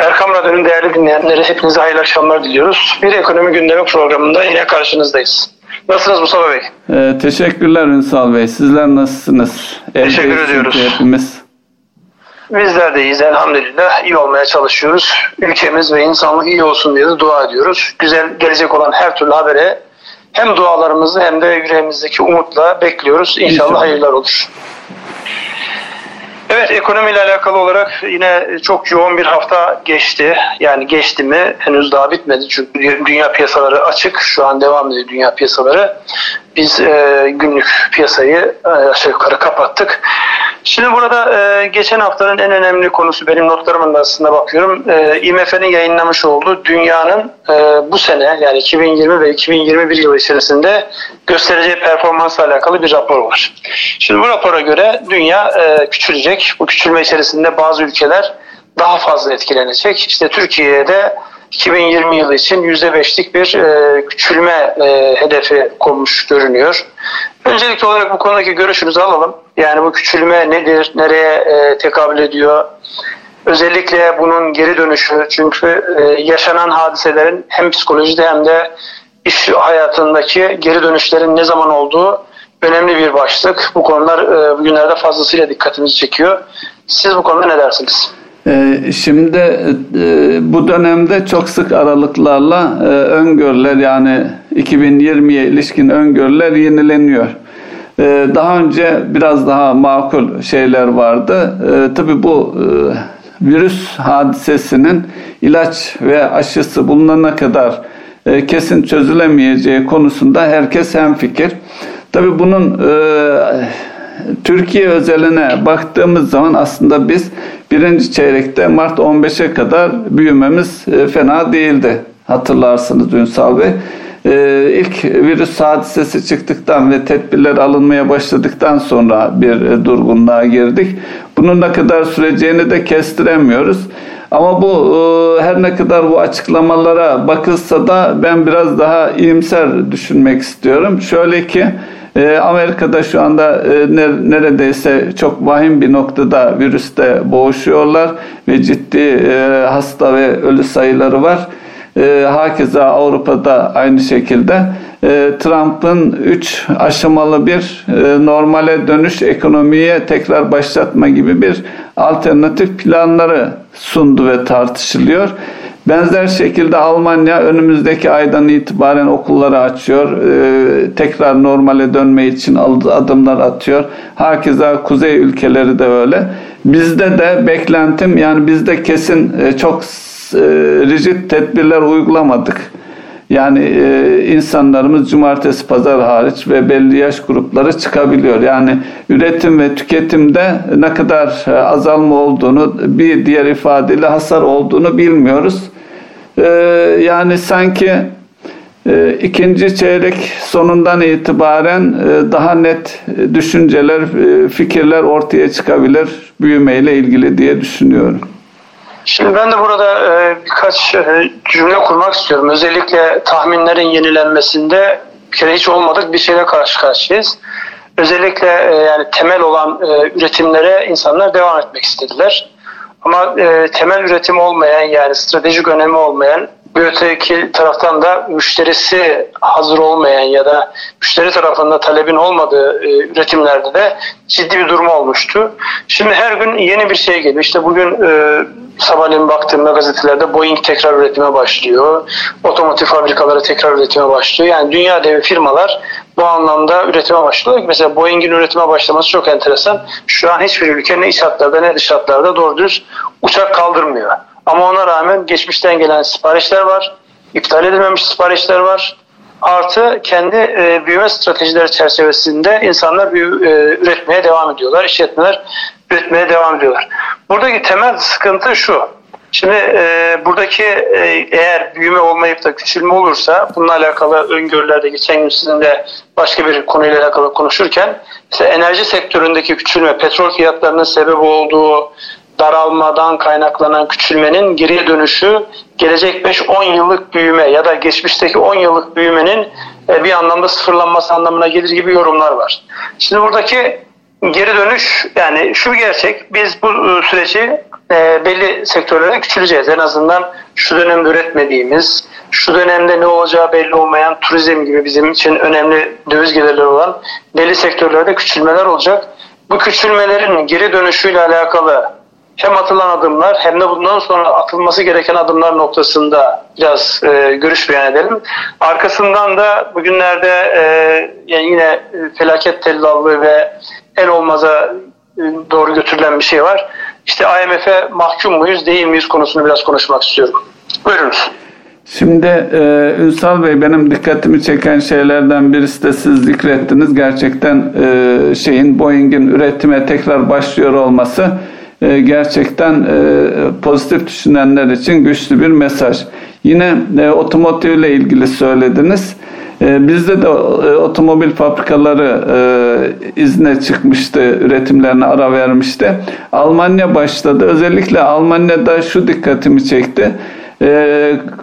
Erkam Radyo'nun değerli dinleyenleri hepinize hayırlı akşamlar diliyoruz. Bir ekonomi gündemi programında yine karşınızdayız. Nasılsınız Mustafa Bey? Ee, teşekkürler Ünsal Bey. Sizler nasılsınız? Teşekkür Evdeyiz ediyoruz. Hepimiz. Bizler de iyiyiz elhamdülillah. İyi olmaya çalışıyoruz. Ülkemiz ve insanlık iyi olsun diye de dua ediyoruz. Güzel gelecek olan her türlü habere hem dualarımızı hem de yüreğimizdeki umutla bekliyoruz. İnşallah, İnşallah. hayırlar olur. Evet ekonomiyle alakalı olarak yine çok yoğun bir hafta geçti. Yani geçti mi henüz daha bitmedi çünkü dünya piyasaları açık. Şu an devam ediyor dünya piyasaları. Biz e, günlük piyasayı e, aşağı yukarı kapattık. Şimdi burada e, geçen haftanın en önemli konusu benim notlarımın da aslında bakıyorum. E, IMF'nin yayınlamış olduğu dünyanın e, bu sene yani 2020 ve 2021 yılı içerisinde göstereceği performansla alakalı bir rapor var. Şimdi bu rapora göre dünya e, küçülecek. Bu küçülme içerisinde bazı ülkeler daha fazla etkilenecek. İşte Türkiye'de 2020 yılı için %5'lik bir e, küçülme e, hedefi konmuş görünüyor. Öncelikli olarak bu konudaki görüşünüzü alalım. Yani bu küçülme nedir, nereye e, tekabül ediyor? Özellikle bunun geri dönüşü çünkü yaşanan hadiselerin hem psikolojide hem de iş hayatındaki geri dönüşlerin ne zaman olduğu önemli bir başlık. Bu konular bugünlerde fazlasıyla dikkatimizi çekiyor. Siz bu konuda ne dersiniz? Ee, şimdi e, bu dönemde çok sık aralıklarla e, öngörüler yani 2020'ye ilişkin öngörüler yenileniyor. Ee, daha önce biraz daha makul şeyler vardı. Ee, tabii bu e, virüs hadisesinin ilaç ve aşısı bulunana kadar kesin çözülemeyeceği konusunda herkes hemfikir. Tabii bunun Türkiye özeline baktığımız zaman aslında biz birinci çeyrekte Mart 15'e kadar büyümemiz e, fena değildi. Hatırlarsınız Ünsal Bey. E, ilk virüs hadisesi çıktıktan ve tedbirler alınmaya başladıktan sonra bir e, durgunluğa girdik. Bunun ne kadar süreceğini de kestiremiyoruz. Ama bu her ne kadar bu açıklamalara bakılsa da ben biraz daha iyimser düşünmek istiyorum. Şöyle ki e, Amerika'da şu anda e, ne- neredeyse çok vahim bir noktada virüste boğuşuyorlar ve ciddi e, hasta ve ölü sayıları var. E, hakeza Avrupa'da aynı şekilde e, Trump'ın 3 aşamalı bir e, normale dönüş ekonomiye tekrar başlatma gibi bir alternatif planları sundu ve tartışılıyor. Benzer şekilde Almanya önümüzdeki aydan itibaren okulları açıyor. Ee, tekrar normale dönme için adımlar atıyor. Hakeza kuzey ülkeleri de öyle. Bizde de beklentim yani bizde kesin e, çok e, rigid tedbirler uygulamadık. Yani e, insanlarımız cumartesi pazar hariç ve belli yaş grupları çıkabiliyor. Yani üretim ve tüketimde ne kadar e, azalma olduğunu bir diğer ifadeyle hasar olduğunu bilmiyoruz. E, yani sanki e, ikinci çeyrek sonundan itibaren e, daha net düşünceler, e, fikirler ortaya çıkabilir büyümeyle ilgili diye düşünüyorum. Şimdi ben de burada birkaç cümle kurmak istiyorum. Özellikle tahminlerin yenilenmesinde bir kere hiç olmadık bir şeyle karşı karşıyayız. Özellikle yani temel olan üretimlere insanlar devam etmek istediler. Ama e, temel üretim olmayan yani stratejik önemi olmayan bir öteki taraftan da müşterisi hazır olmayan ya da müşteri tarafında talebin olmadığı e, üretimlerde de ciddi bir durum olmuştu. Şimdi her gün yeni bir şey geliyor. İşte bugün e, sabahleyin baktığımda gazetelerde Boeing tekrar üretime başlıyor. Otomotiv fabrikaları tekrar üretime başlıyor. Yani dünya devi firmalar bu anlamda üretime başlıyor. Mesela Boeing'in üretime başlaması çok enteresan. Şu an hiçbir ülke ne iç hatlarda ne dış hatlarda doğru düz uçak kaldırmıyor. Ama ona rağmen geçmişten gelen siparişler var. iptal edilmemiş siparişler var. Artı kendi e, büyüme stratejileri çerçevesinde insanlar büyü, e, üretmeye devam ediyorlar. İşletmeler üretmeye devam ediyorlar. Buradaki temel sıkıntı şu. Şimdi e, buradaki e, eğer büyüme olmayıp da küçülme olursa bununla alakalı öngörülerde geçen gün sizinle başka bir konuyla alakalı konuşurken işte enerji sektöründeki küçülme, petrol fiyatlarının sebep olduğu daralmadan kaynaklanan küçülmenin geriye dönüşü gelecek 5-10 yıllık büyüme ya da geçmişteki 10 yıllık büyümenin e, bir anlamda sıfırlanması anlamına gelir gibi yorumlar var. Şimdi buradaki geri dönüş yani şu gerçek biz bu e, süreci e, belli sektörlere küçüleceğiz. En azından şu dönemde üretmediğimiz, şu dönemde ne olacağı belli olmayan turizm gibi bizim için önemli döviz gelirleri olan belli sektörlerde küçülmeler olacak. Bu küçülmelerin geri dönüşüyle alakalı hem atılan adımlar hem de bundan sonra atılması gereken adımlar noktasında biraz e, görüş beyan edelim. Arkasından da bugünlerde e, yani yine felaket tellallığı ve el olmaza e, doğru götürülen bir şey var. İşte IMF'e mahkum muyuz değil miyiz konusunu biraz konuşmak istiyorum. Buyurunuz. Şimdi e, Ünsal Bey benim dikkatimi çeken şeylerden birisi de siz zikrettiniz. Gerçekten e, şeyin Boeing'in üretime tekrar başlıyor olması e, gerçekten e, pozitif düşünenler için güçlü bir mesaj. Yine e, otomotiv ile ilgili söylediniz. Bizde de otomobil fabrikaları izne çıkmıştı, üretimlerine ara vermişti. Almanya başladı. Özellikle Almanya'da şu dikkatimi çekti.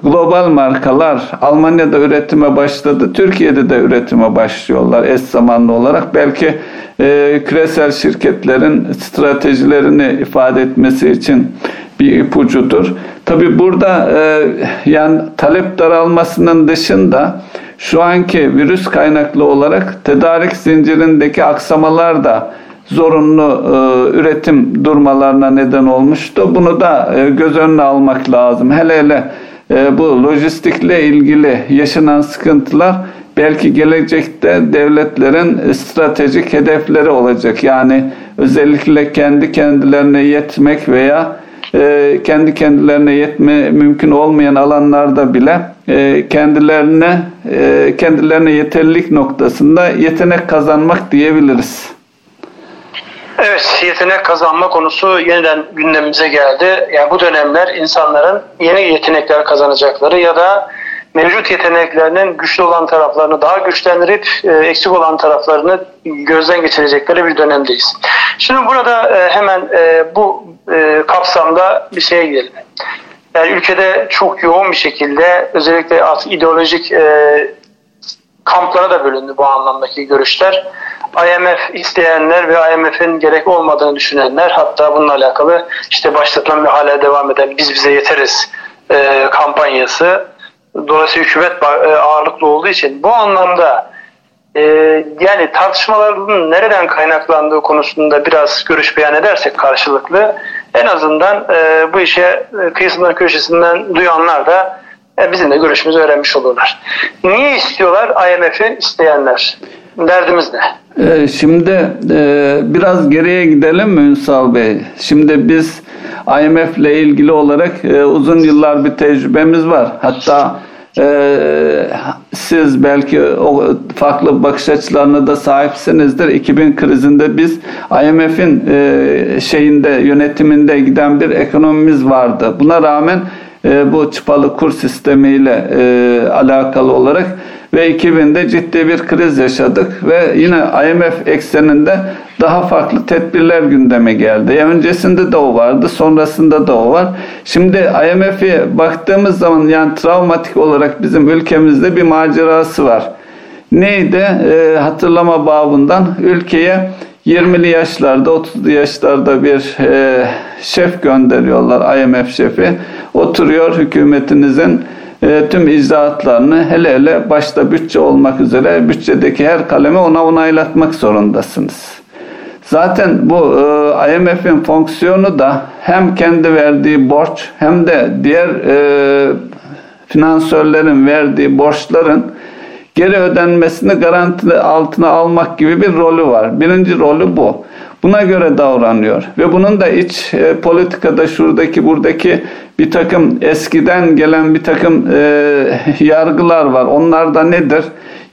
global markalar Almanya'da üretime başladı. Türkiye'de de üretime başlıyorlar eş zamanlı olarak. Belki e, küresel şirketlerin stratejilerini ifade etmesi için bir ipucudur. Tabi burada e, yani talep daralmasının dışında şu anki virüs kaynaklı olarak tedarik zincirindeki aksamalar da zorunlu e, üretim durmalarına neden olmuştu. Bunu da e, göz önüne almak lazım. Hele hele e, bu lojistikle ilgili yaşanan sıkıntılar belki gelecekte devletlerin stratejik hedefleri olacak. Yani özellikle kendi kendilerine yetmek veya e, kendi kendilerine yetme mümkün olmayan alanlarda bile e, kendilerine e, kendilerine yeterlilik noktasında yetenek kazanmak diyebiliriz. Evet, yetenek kazanma konusu yeniden gündemimize geldi. Yani bu dönemler insanların yeni yetenekler kazanacakları ya da mevcut yeteneklerinin güçlü olan taraflarını daha güçlendirip e, eksik olan taraflarını gözden geçirecekleri bir dönemdeyiz. Şimdi burada e, hemen e, bu e, kapsamda bir şeye gidelim. Yani ülkede çok yoğun bir şekilde özellikle ideolojik kamplara da bölündü bu anlamdaki görüşler. IMF isteyenler ve IMF'in gerek olmadığını düşünenler hatta bununla alakalı işte başlatılan bir hala devam eden biz bize yeteriz e, kampanyası Dolayısıyla hükümet e, ağırlıklı olduğu için bu anlamda e, yani tartışmaların nereden kaynaklandığı konusunda biraz görüş beyan edersek karşılıklı en azından e, bu işe kıyısından köşesinden duyanlar da bizim de görüşümüzü öğrenmiş olurlar. Niye istiyorlar IMF'i isteyenler? Derdimiz ne? Şimdi biraz geriye gidelim mi Ünsal Bey? Şimdi biz IMF ile ilgili olarak uzun yıllar bir tecrübemiz var. Hatta ee, siz belki o farklı bakış açılarına da sahipsinizdir. 2000 krizinde biz IMF'in e, şeyinde yönetiminde giden bir ekonomimiz vardı. Buna rağmen e, bu çıpalı kur sistemiyle e, alakalı olarak ve 2000'de ciddi bir kriz yaşadık ve yine IMF ekseninde daha farklı tedbirler gündeme geldi. Ya öncesinde de o vardı, sonrasında da o var. Şimdi IMF'e baktığımız zaman yani travmatik olarak bizim ülkemizde bir macerası var. Neydi? E, hatırlama babından ülkeye 20'li yaşlarda, 30'lu yaşlarda bir e, şef gönderiyorlar, IMF şefi. Oturuyor hükümetinizin tüm icraatlarını hele hele başta bütçe olmak üzere bütçedeki her kalemi ona onaylatmak zorundasınız. Zaten bu e, IMF'in fonksiyonu da hem kendi verdiği borç hem de diğer e, finansörlerin verdiği borçların geri ödenmesini garanti altına almak gibi bir rolü var. Birinci rolü bu. Buna göre davranıyor ve bunun da iç e, politikada şuradaki buradaki bir takım eskiden gelen bir takım e, yargılar var. Onlar da nedir?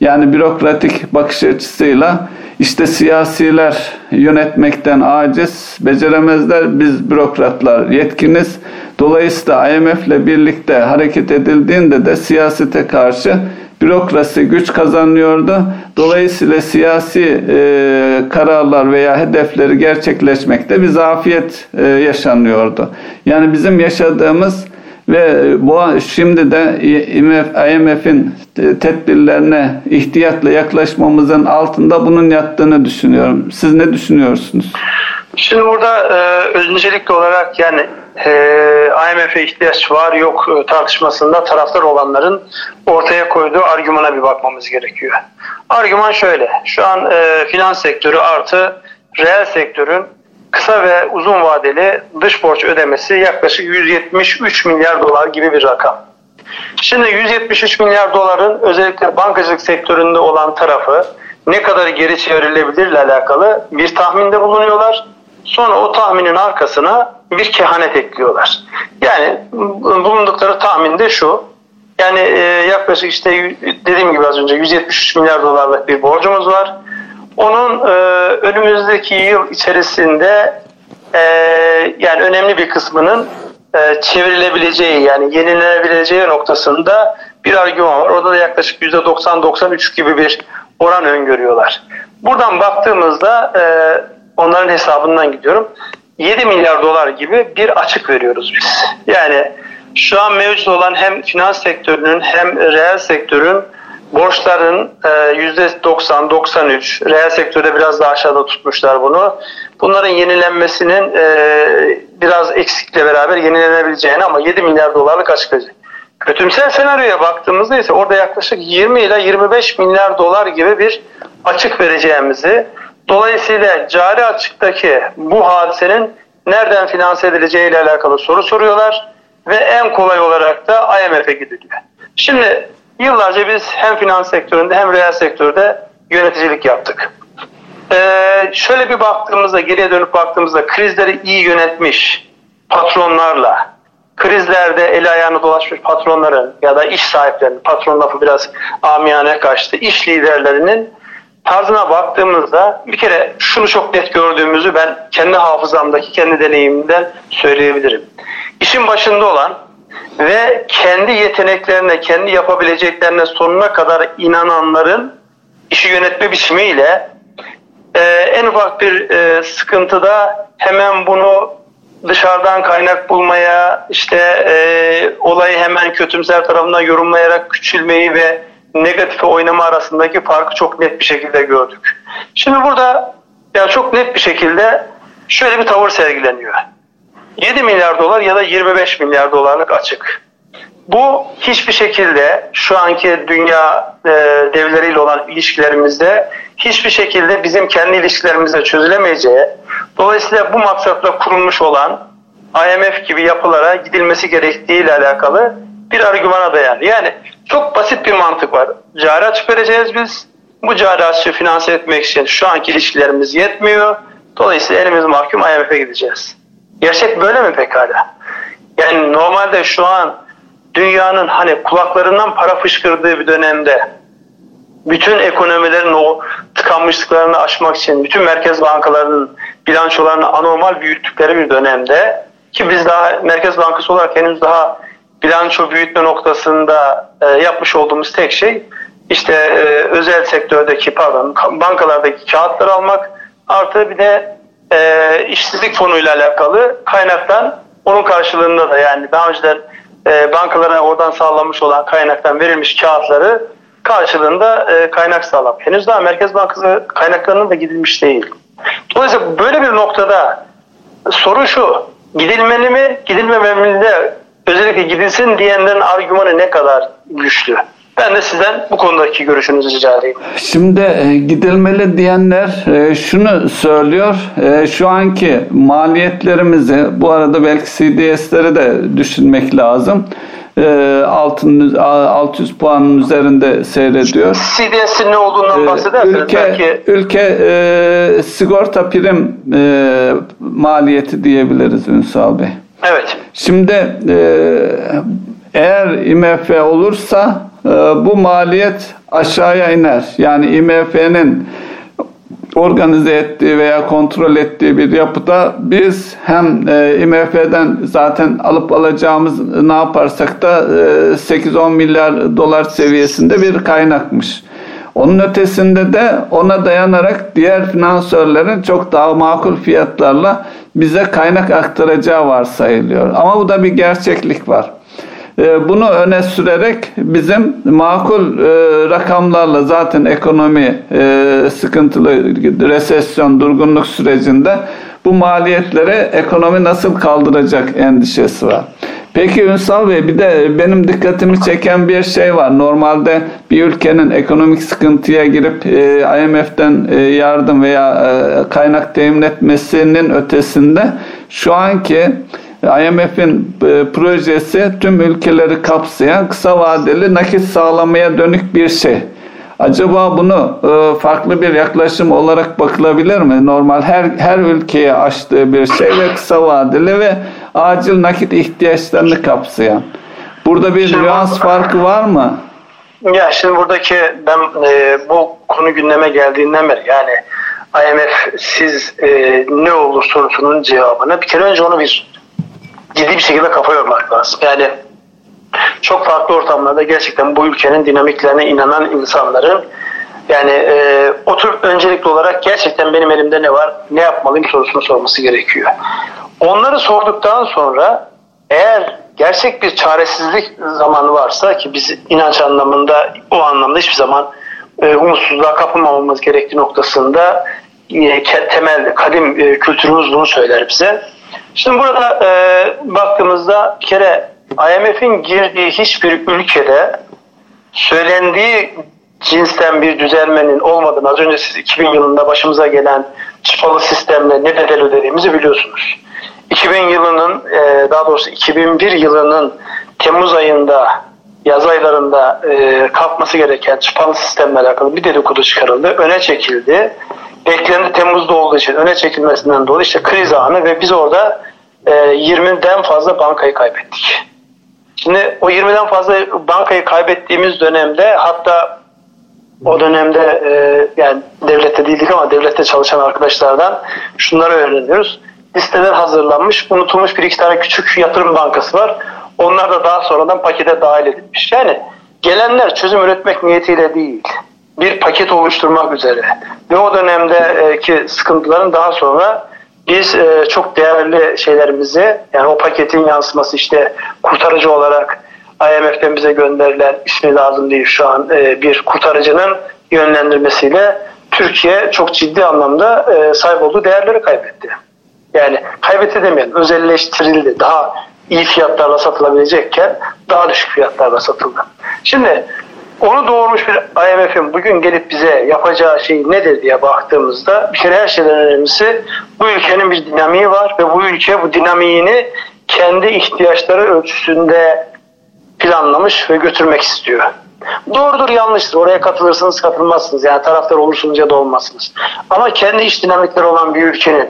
Yani bürokratik bakış açısıyla işte siyasiler yönetmekten aciz, beceremezler. Biz bürokratlar yetkiniz. Dolayısıyla IMF ile birlikte hareket edildiğinde de siyasete karşı bürokrasi güç kazanıyordu. Dolayısıyla siyasi e, kararlar veya hedefleri gerçekleşmekte bir zafiyet e, yaşanıyordu. Yani bizim yaşadığımız ve bu şimdi de IMF, IMF'in tedbirlerine ihtiyatla yaklaşmamızın altında bunun yattığını düşünüyorum. Siz ne düşünüyorsunuz? Şimdi burada e, öncelikli olarak yani e, IMF'e ihtiyaç var yok e, tartışmasında taraftar olanların ortaya koyduğu argümana bir bakmamız gerekiyor. Argüman şöyle. Şu an e, finans sektörü artı reel sektörün kısa ve uzun vadeli dış borç ödemesi yaklaşık 173 milyar dolar gibi bir rakam. Şimdi 173 milyar doların özellikle bankacılık sektöründe olan tarafı ne kadar geri çevrilebilirle alakalı bir tahminde bulunuyorlar. Sonra o tahminin arkasına bir kehanet ekliyorlar. Yani bulundukları tahminde şu. Yani e, yaklaşık işte dediğim gibi az önce 173 milyar dolarlık bir borcumuz var. Onun e, önümüzdeki yıl içerisinde e, yani önemli bir kısmının e, çevrilebileceği yani yenilenebileceği noktasında bir argüman var. Orada da yaklaşık %90-93 gibi bir oran öngörüyorlar. Buradan baktığımızda e, onların hesabından gidiyorum. 7 milyar dolar gibi bir açık veriyoruz biz. Yani şu an mevcut olan hem finans sektörünün hem reel sektörün borçların %90-93, e, reel sektörde biraz daha aşağıda tutmuşlar bunu. Bunların yenilenmesinin e, biraz eksikle beraber yenilenebileceğini ama 7 milyar dolarlık açıklayıcı. Kötümsel senaryoya baktığımızda ise orada yaklaşık 20 ile 25 milyar dolar gibi bir açık vereceğimizi Dolayısıyla cari açıktaki bu hadisenin nereden finanse edileceği ile alakalı soru soruyorlar ve en kolay olarak da IMF'e gidiliyor. Şimdi yıllarca biz hem finans sektöründe hem reel sektörde yöneticilik yaptık. Ee, şöyle bir baktığımızda, geriye dönüp baktığımızda krizleri iyi yönetmiş patronlarla, krizlerde eli ayağını dolaşmış patronların ya da iş sahiplerinin, patron lafı biraz amiyane kaçtı, iş liderlerinin tarzına baktığımızda bir kere şunu çok net gördüğümüzü ben kendi hafızamdaki, kendi deneyimimden söyleyebilirim. İşin başında olan ve kendi yeteneklerine, kendi yapabileceklerine sonuna kadar inananların işi yönetme biçimiyle e, en ufak bir e, sıkıntıda hemen bunu dışarıdan kaynak bulmaya, işte e, olayı hemen kötümser tarafından yorumlayarak küçülmeyi ve negatife oynama arasındaki farkı çok net bir şekilde gördük. Şimdi burada ya çok net bir şekilde şöyle bir tavır sergileniyor. 7 milyar dolar ya da 25 milyar dolarlık açık. Bu hiçbir şekilde şu anki dünya e, devleriyle olan ilişkilerimizde hiçbir şekilde bizim kendi ilişkilerimizde çözülemeyeceği, dolayısıyla bu maksatla kurulmuş olan IMF gibi yapılara gidilmesi gerektiği ile alakalı bir argümana dayanır. Yani çok basit bir mantık var. Cari açık vereceğiz biz. Bu cari açığı finanse etmek için şu anki ilişkilerimiz yetmiyor. Dolayısıyla elimiz mahkum IMF'e gideceğiz. Gerçek böyle mi pekala? Yani normalde şu an dünyanın hani kulaklarından para fışkırdığı bir dönemde bütün ekonomilerin o tıkanmışlıklarını aşmak için bütün merkez bankalarının bilançolarını anormal büyüttükleri bir dönemde ki biz daha Merkez Bankası olarak henüz daha bilanço büyütme noktasında e, yapmış olduğumuz tek şey işte e, özel sektördeki pardon bankalardaki kağıtları almak artı bir de e, işsizlik fonuyla alakalı kaynaktan onun karşılığında da yani daha önceden e, bankalara oradan sağlanmış olan kaynaktan verilmiş kağıtları karşılığında e, kaynak sağlamak. Henüz daha Merkez Bankası kaynaklarının da gidilmiş değil. Dolayısıyla böyle bir noktada soru şu, gidilmeli mi, gidilmemeli de özellikle gidilsin diyenlerin argümanı ne kadar güçlü? Ben de sizden bu konudaki görüşünüzü rica edeyim. Şimdi e, gidilmeli diyenler e, şunu söylüyor. E, şu anki maliyetlerimizi bu arada belki CDS'leri de düşünmek lazım. Altın, 600 puanın üzerinde seyrediyor. CDS'in ne olduğundan bahsederseniz ülke, belki. Ülke e, sigorta prim e, maliyeti diyebiliriz Ünsal Bey. Evet. Şimdi e, eğer IMF olursa bu maliyet aşağıya iner. Yani IMF'nin organize ettiği veya kontrol ettiği bir yapıda biz hem e, IMF'den zaten alıp alacağımız ne yaparsak da e, 8-10 milyar dolar seviyesinde bir kaynakmış. Onun ötesinde de ona dayanarak diğer finansörlerin çok daha makul fiyatlarla bize kaynak aktaracağı varsayılıyor. Ama bu da bir gerçeklik var. E, bunu öne sürerek bizim makul e, rakamlarla zaten ekonomi e, sıkıntılı resesyon durgunluk sürecinde bu maliyetlere ekonomi nasıl kaldıracak endişesi var. Peki Ünsal Bey bir de benim dikkatimi çeken bir şey var. Normalde bir ülkenin ekonomik sıkıntıya girip e, IMF'den e, yardım veya e, kaynak temin etmesinin ötesinde şu anki IMF'in e, projesi tüm ülkeleri kapsayan kısa vadeli nakit sağlamaya dönük bir şey. Acaba bunu e, farklı bir yaklaşım olarak bakılabilir mi? Normal her her ülkeye açtığı bir şey ve kısa vadeli ve acil nakit ihtiyaçlarını kapsayan. Burada bir şimdi, nüans farkı var mı? Ya şimdi buradaki ben e, bu konu gündeme geldiğinden beri yani IMF siz e, ne olur sorusunun cevabını bir kere önce onu bir ciddi bir şekilde kafa yormak lazım. Yani çok farklı ortamlarda gerçekten bu ülkenin dinamiklerine inanan insanların yani e, oturup öncelikli olarak gerçekten benim elimde ne var, ne yapmalıyım sorusunu sorması gerekiyor. Onları sorduktan sonra eğer gerçek bir çaresizlik zamanı varsa ki biz inanç anlamında o anlamda hiçbir zaman e, umutsuzluğa kapılmamamız gerektiği noktasında e, temel kadim e, kültürümüz bunu söyler bize. Şimdi burada e, baktığımızda bir kere IMF'in girdiği hiçbir ülkede söylendiği cinsten bir düzelmenin olmadığını az önce siz 2000 yılında başımıza gelen çıpalı sistemle ne bedel ödediğimizi biliyorsunuz. 2000 yılının e, daha doğrusu 2001 yılının Temmuz ayında yaz aylarında e, kalkması gereken çıpalı sistemle alakalı bir dedikodu çıkarıldı. Öne çekildi. Beklendi Temmuz'da olduğu için öne çekilmesinden dolayı işte kriz anı ve biz orada e, 20'den fazla bankayı kaybettik. Şimdi o 20'den fazla bankayı kaybettiğimiz dönemde hatta o dönemde e, yani devlette değildik ama devlette çalışan arkadaşlardan şunları öğreniyoruz. Listeler hazırlanmış, unutulmuş bir iki tane küçük yatırım bankası var. Onlar da daha sonradan pakete dahil edilmiş. Yani gelenler çözüm üretmek niyetiyle değil, bir paket oluşturmak üzere. Ve o dönemdeki sıkıntıların daha sonra biz e, çok değerli şeylerimizi yani o paketin yansıması işte kurtarıcı olarak IMF'den bize gönderilen ismi lazım değil şu an e, bir kurtarıcının yönlendirmesiyle Türkiye çok ciddi anlamda e, sahip olduğu değerleri kaybetti. Yani kaybetti demeyelim özelleştirildi. Daha iyi fiyatlarla satılabilecekken daha düşük fiyatlarla satıldı. Şimdi onu doğurmuş bir IMF'in bugün gelip bize yapacağı şey nedir diye baktığımızda bir kere her şeyden önemlisi bu ülkenin bir dinamiği var ve bu ülke bu dinamiğini kendi ihtiyaçları ölçüsünde planlamış ve götürmek istiyor. Doğrudur yanlıştır. Oraya katılırsınız katılmazsınız. Yani taraftar olursunuz ya da olmazsınız. Ama kendi iç dinamikleri olan bir ülkenin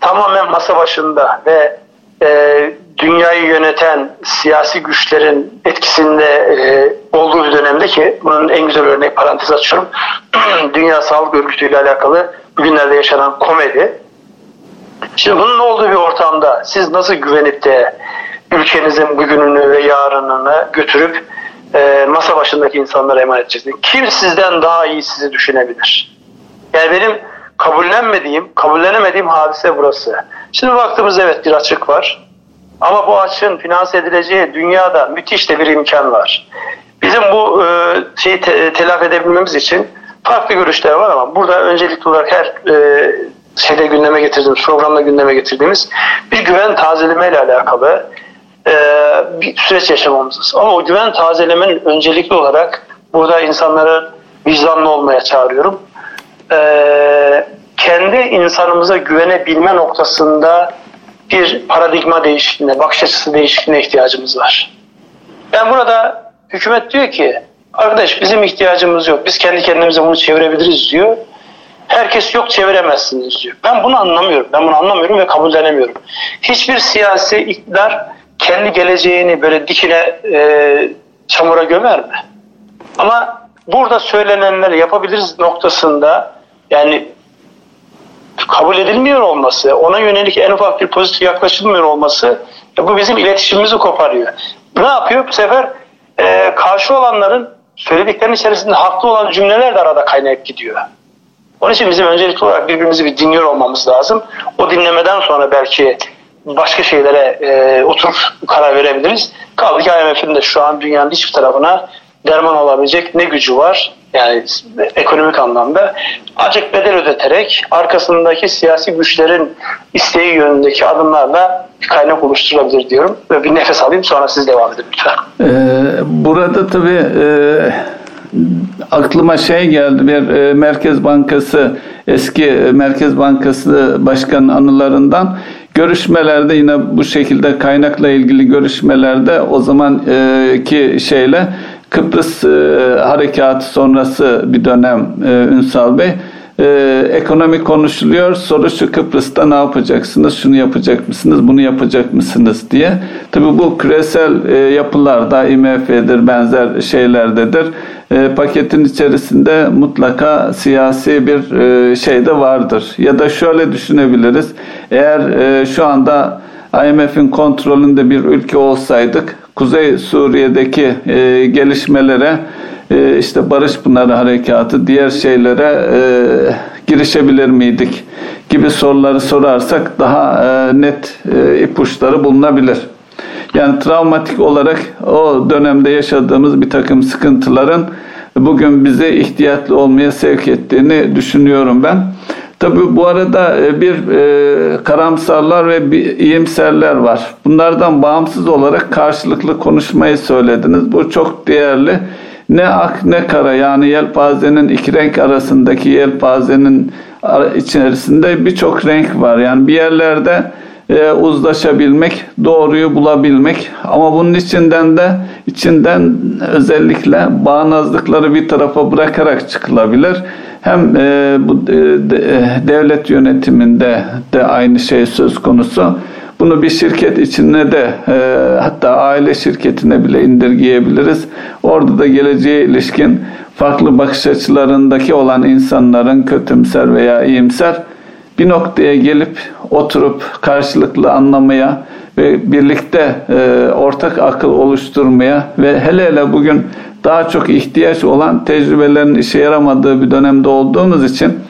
tamamen masa başında ve e, dünyayı yöneten siyasi güçlerin etkisinde e, olduğu bir dönemde ki bunun en güzel örnek parantez açıyorum. Dünya Sağlık Örgütü ile alakalı bugünlerde yaşanan komedi. Şimdi bunun olduğu bir ortamda siz nasıl güvenip de ülkenizin bugününü ve yarınını götürüp e, masa başındaki insanlara emanet edeceksiniz? Kim sizden daha iyi sizi düşünebilir? Yani benim kabullenmediğim, kabullenemediğim hadise burası. Şimdi baktığımızda evet bir açık var. Ama bu açığın finanse edileceği dünyada müthiş de bir imkan var. Bizim bu e, şeyi te, telafi edebilmemiz için farklı görüşler var ama burada öncelikli olarak her e, şeyde gündeme getirdiğimiz, programda gündeme getirdiğimiz bir güven tazeleme ile alakalı e, bir süreç yaşamamız. Ama o güven tazelemenin öncelikli olarak burada insanları vicdanlı olmaya çağırıyorum. E, kendi insanımıza güvenebilme noktasında bir paradigma değişikliğine, bakış açısı değişikliğine ihtiyacımız var. Yani burada hükümet diyor ki arkadaş bizim ihtiyacımız yok. Biz kendi kendimize bunu çevirebiliriz diyor. Herkes yok çeviremezsiniz diyor. Ben bunu anlamıyorum. Ben bunu anlamıyorum ve kabullenemiyorum. Hiçbir siyasi iktidar kendi geleceğini böyle dikine e, çamura gömer mi? Ama burada söylenenleri yapabiliriz noktasında yani kabul edilmiyor olması, ona yönelik en ufak bir pozitif yaklaşılmıyor olması bu bizim iletişimimizi koparıyor. Ne yapıyor? Bu sefer e, karşı olanların söylediklerinin içerisinde haklı olan cümleler de arada kaynayıp gidiyor. Onun için bizim öncelikli olarak birbirimizi bir dinliyor olmamız lazım. O dinlemeden sonra belki başka şeylere e, oturup karar verebiliriz. Kaldı ki IMF'in de şu an dünyanın hiçbir tarafına derman olabilecek ne gücü var yani ekonomik anlamda acık bedel ödeterek arkasındaki siyasi güçlerin isteği yönündeki adımlarla bir kaynak oluşturulabilir diyorum. Ve bir nefes alayım sonra siz devam edin lütfen. Ee, burada tabii e, aklıma şey geldi bir e, Merkez Bankası eski e, Merkez Bankası Başkan anılarından görüşmelerde yine bu şekilde kaynakla ilgili görüşmelerde o zamanki şeyle Kıbrıs e, harekatı sonrası bir dönem e, Ünsal Bey e, ekonomi konuşuluyor. Soru şu Kıbrıs'ta ne yapacaksınız? Şunu yapacak mısınız? Bunu yapacak mısınız diye. Tabii bu küresel e, yapılarda IMF'dir benzer şeylerdedir. E, paketin içerisinde mutlaka siyasi bir e, şey de vardır. Ya da şöyle düşünebiliriz. Eğer e, şu anda IMF'in kontrolünde bir ülke olsaydık Kuzey Suriye'deki e, gelişmelere e, işte Barış Pınarı Harekatı diğer şeylere e, girişebilir miydik gibi soruları sorarsak daha e, net e, ipuçları bulunabilir. Yani travmatik olarak o dönemde yaşadığımız bir takım sıkıntıların bugün bize ihtiyatlı olmaya sevk ettiğini düşünüyorum ben. Tabi bu arada e, bir e, karamsarlar ve bir iyimserler var. Bunlardan bağımsız olarak karşılıklı konuşmayı söylediniz. Bu çok değerli. Ne ak ne kara yani yelpazenin iki renk arasındaki yelpazenin içerisinde birçok renk var. Yani bir yerlerde e, uzlaşabilmek, doğruyu bulabilmek ama bunun içinden de içinden özellikle bağnazlıkları bir tarafa bırakarak çıkılabilir. Hem e, bu e, e, devlet yönetiminde de aynı şey söz konusu. Bunu bir şirket içine de e, hatta aile şirketine bile indirgeyebiliriz. Orada da geleceğe ilişkin farklı bakış açılarındaki olan insanların kötümser veya iyimser bir noktaya gelip oturup karşılıklı anlamaya ve birlikte e, ortak akıl oluşturmaya ve hele hele bugün daha çok ihtiyaç olan tecrübelerin işe yaramadığı bir dönemde olduğumuz için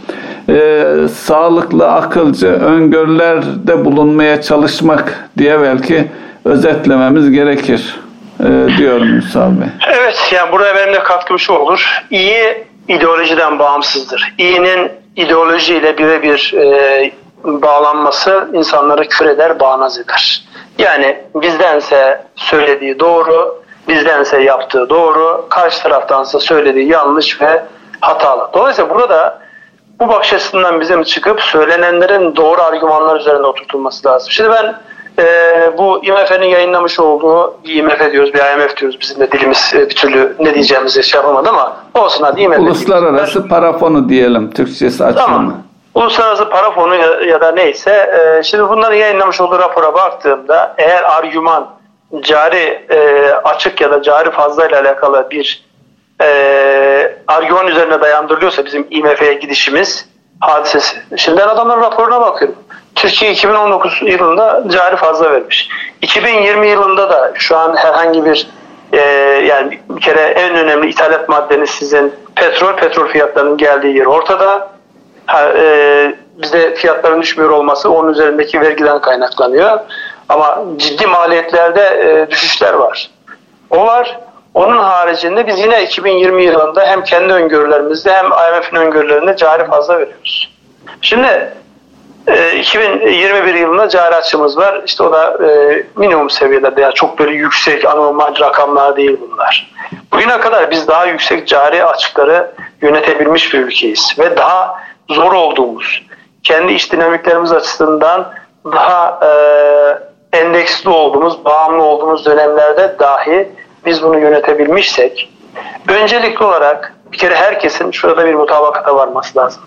e, sağlıklı, akılcı öngörülerde bulunmaya çalışmak diye belki özetlememiz gerekir e, diyorum Musa Bey. Evet, yani buraya benim de katkım şu olur. İyi ideolojiden bağımsızdır. İyinin ideolojiyle birebir e, bağlanması insanları küfür eder, bağnaz eder. Yani bizdense söylediği doğru, bizdense yaptığı doğru, karşı taraftansa söylediği yanlış ve hatalı. Dolayısıyla burada bu bakış açısından bizim çıkıp söylenenlerin doğru argümanlar üzerinde oturtulması lazım. Şimdi ben e, bu IMF'nin yayınlamış olduğu, IMF diyoruz, bir IMF diyoruz. Bizim de dilimiz e, bir türlü ne diyeceğimizi şey yapamadı ama olsun hadi IMF. Uluslararası para fonu diyelim Türkçesi açılımı. Tamam. Uluslararası para fonu ya, ya da neyse e, şimdi bunların yayınlamış olduğu rapora baktığımda eğer argüman cari e, açık ya da cari fazla ile alakalı bir e, argüman üzerine dayandırılıyorsa bizim IMF'ye gidişimiz hadisesi. Şimdi ben adamların raporuna bakıyorum. Türkiye 2019 yılında cari fazla vermiş. 2020 yılında da şu an herhangi bir e, yani bir kere en önemli ithalat maddeniz sizin petrol, petrol fiyatlarının geldiği yer ortada. Ha, e, bizde fiyatların düşmüyor olması onun üzerindeki vergiden kaynaklanıyor. Ama ciddi maliyetlerde e, düşüşler var. O var. Onun haricinde biz yine 2020 yılında hem kendi öngörülerimizde hem IMF'in öngörülerinde cari fazla veriyoruz. Şimdi 2021 e, yılında cari açımız var. İşte o da e, minimum seviyede yani çok böyle yüksek anormal rakamlar değil bunlar. Bugüne kadar biz daha yüksek cari açıkları yönetebilmiş bir ülkeyiz ve daha zor olduğumuz, kendi iş dinamiklerimiz açısından daha e, endeksli olduğumuz, bağımlı olduğumuz dönemlerde dahi biz bunu yönetebilmişsek öncelikli olarak bir kere herkesin şurada bir mutabakata varması lazım.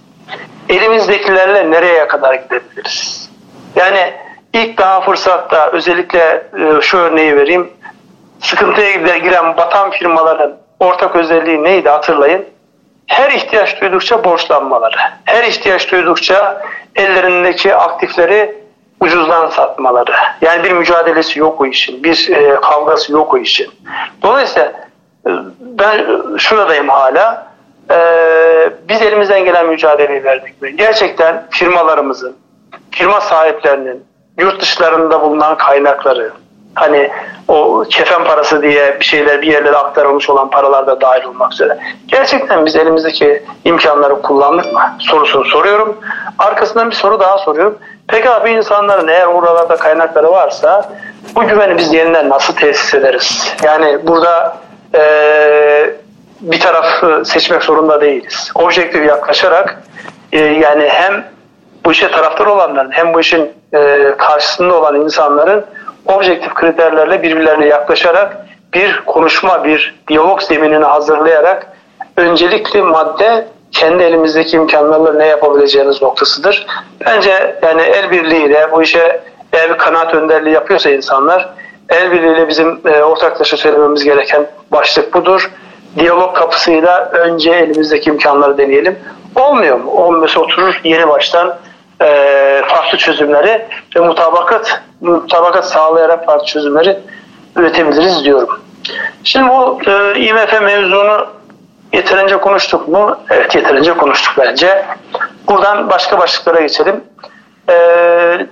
Elimizdekilerle nereye kadar gidebiliriz? Yani ilk daha fırsatta özellikle e, şu örneği vereyim. Sıkıntıya giren batan firmaların ortak özelliği neydi hatırlayın. Her ihtiyaç duydukça borçlanmaları, her ihtiyaç duydukça ellerindeki aktifleri ucuzdan satmaları. Yani bir mücadelesi yok o işin, bir e, kavgası yok o işin. Dolayısıyla e, ben şuradayım hala. E, biz elimizden gelen mücadeleyi verdik. Gerçekten firmalarımızın, firma sahiplerinin yurt dışlarında bulunan kaynakları, hani o kefen parası diye bir şeyler bir yerlere aktarılmış olan paralar da dahil olmak üzere. Gerçekten biz elimizdeki imkanları kullandık mı? Sorusunu soruyorum. Arkasından bir soru daha soruyorum. Peki abi insanların eğer oralarda kaynakları varsa bu güveni biz yeniden nasıl tesis ederiz? Yani burada e, bir taraf seçmek zorunda değiliz. Objektif yaklaşarak e, yani hem bu işe taraftar olanların hem bu işin e, karşısında olan insanların objektif kriterlerle birbirlerine yaklaşarak bir konuşma, bir diyalog zeminini hazırlayarak öncelikli madde kendi elimizdeki imkanlarla ne yapabileceğiniz noktasıdır. Bence yani el birliğiyle bu işe eğer bir kanaat önderliği yapıyorsa insanlar el birliğiyle bizim e, ortaklaşa söylememiz gereken başlık budur. Diyalog kapısıyla önce elimizdeki imkanları deneyelim. Olmuyor mu? Olmuyorsa oturur yeni baştan e, farklı çözümleri ve mutabakat mutabakat sağlayarak farklı çözümleri üretebiliriz diyorum. Şimdi bu e, IMF mevzunu yeterince konuştuk mu? Evet yeterince konuştuk bence. Buradan başka başlıklara geçelim. E,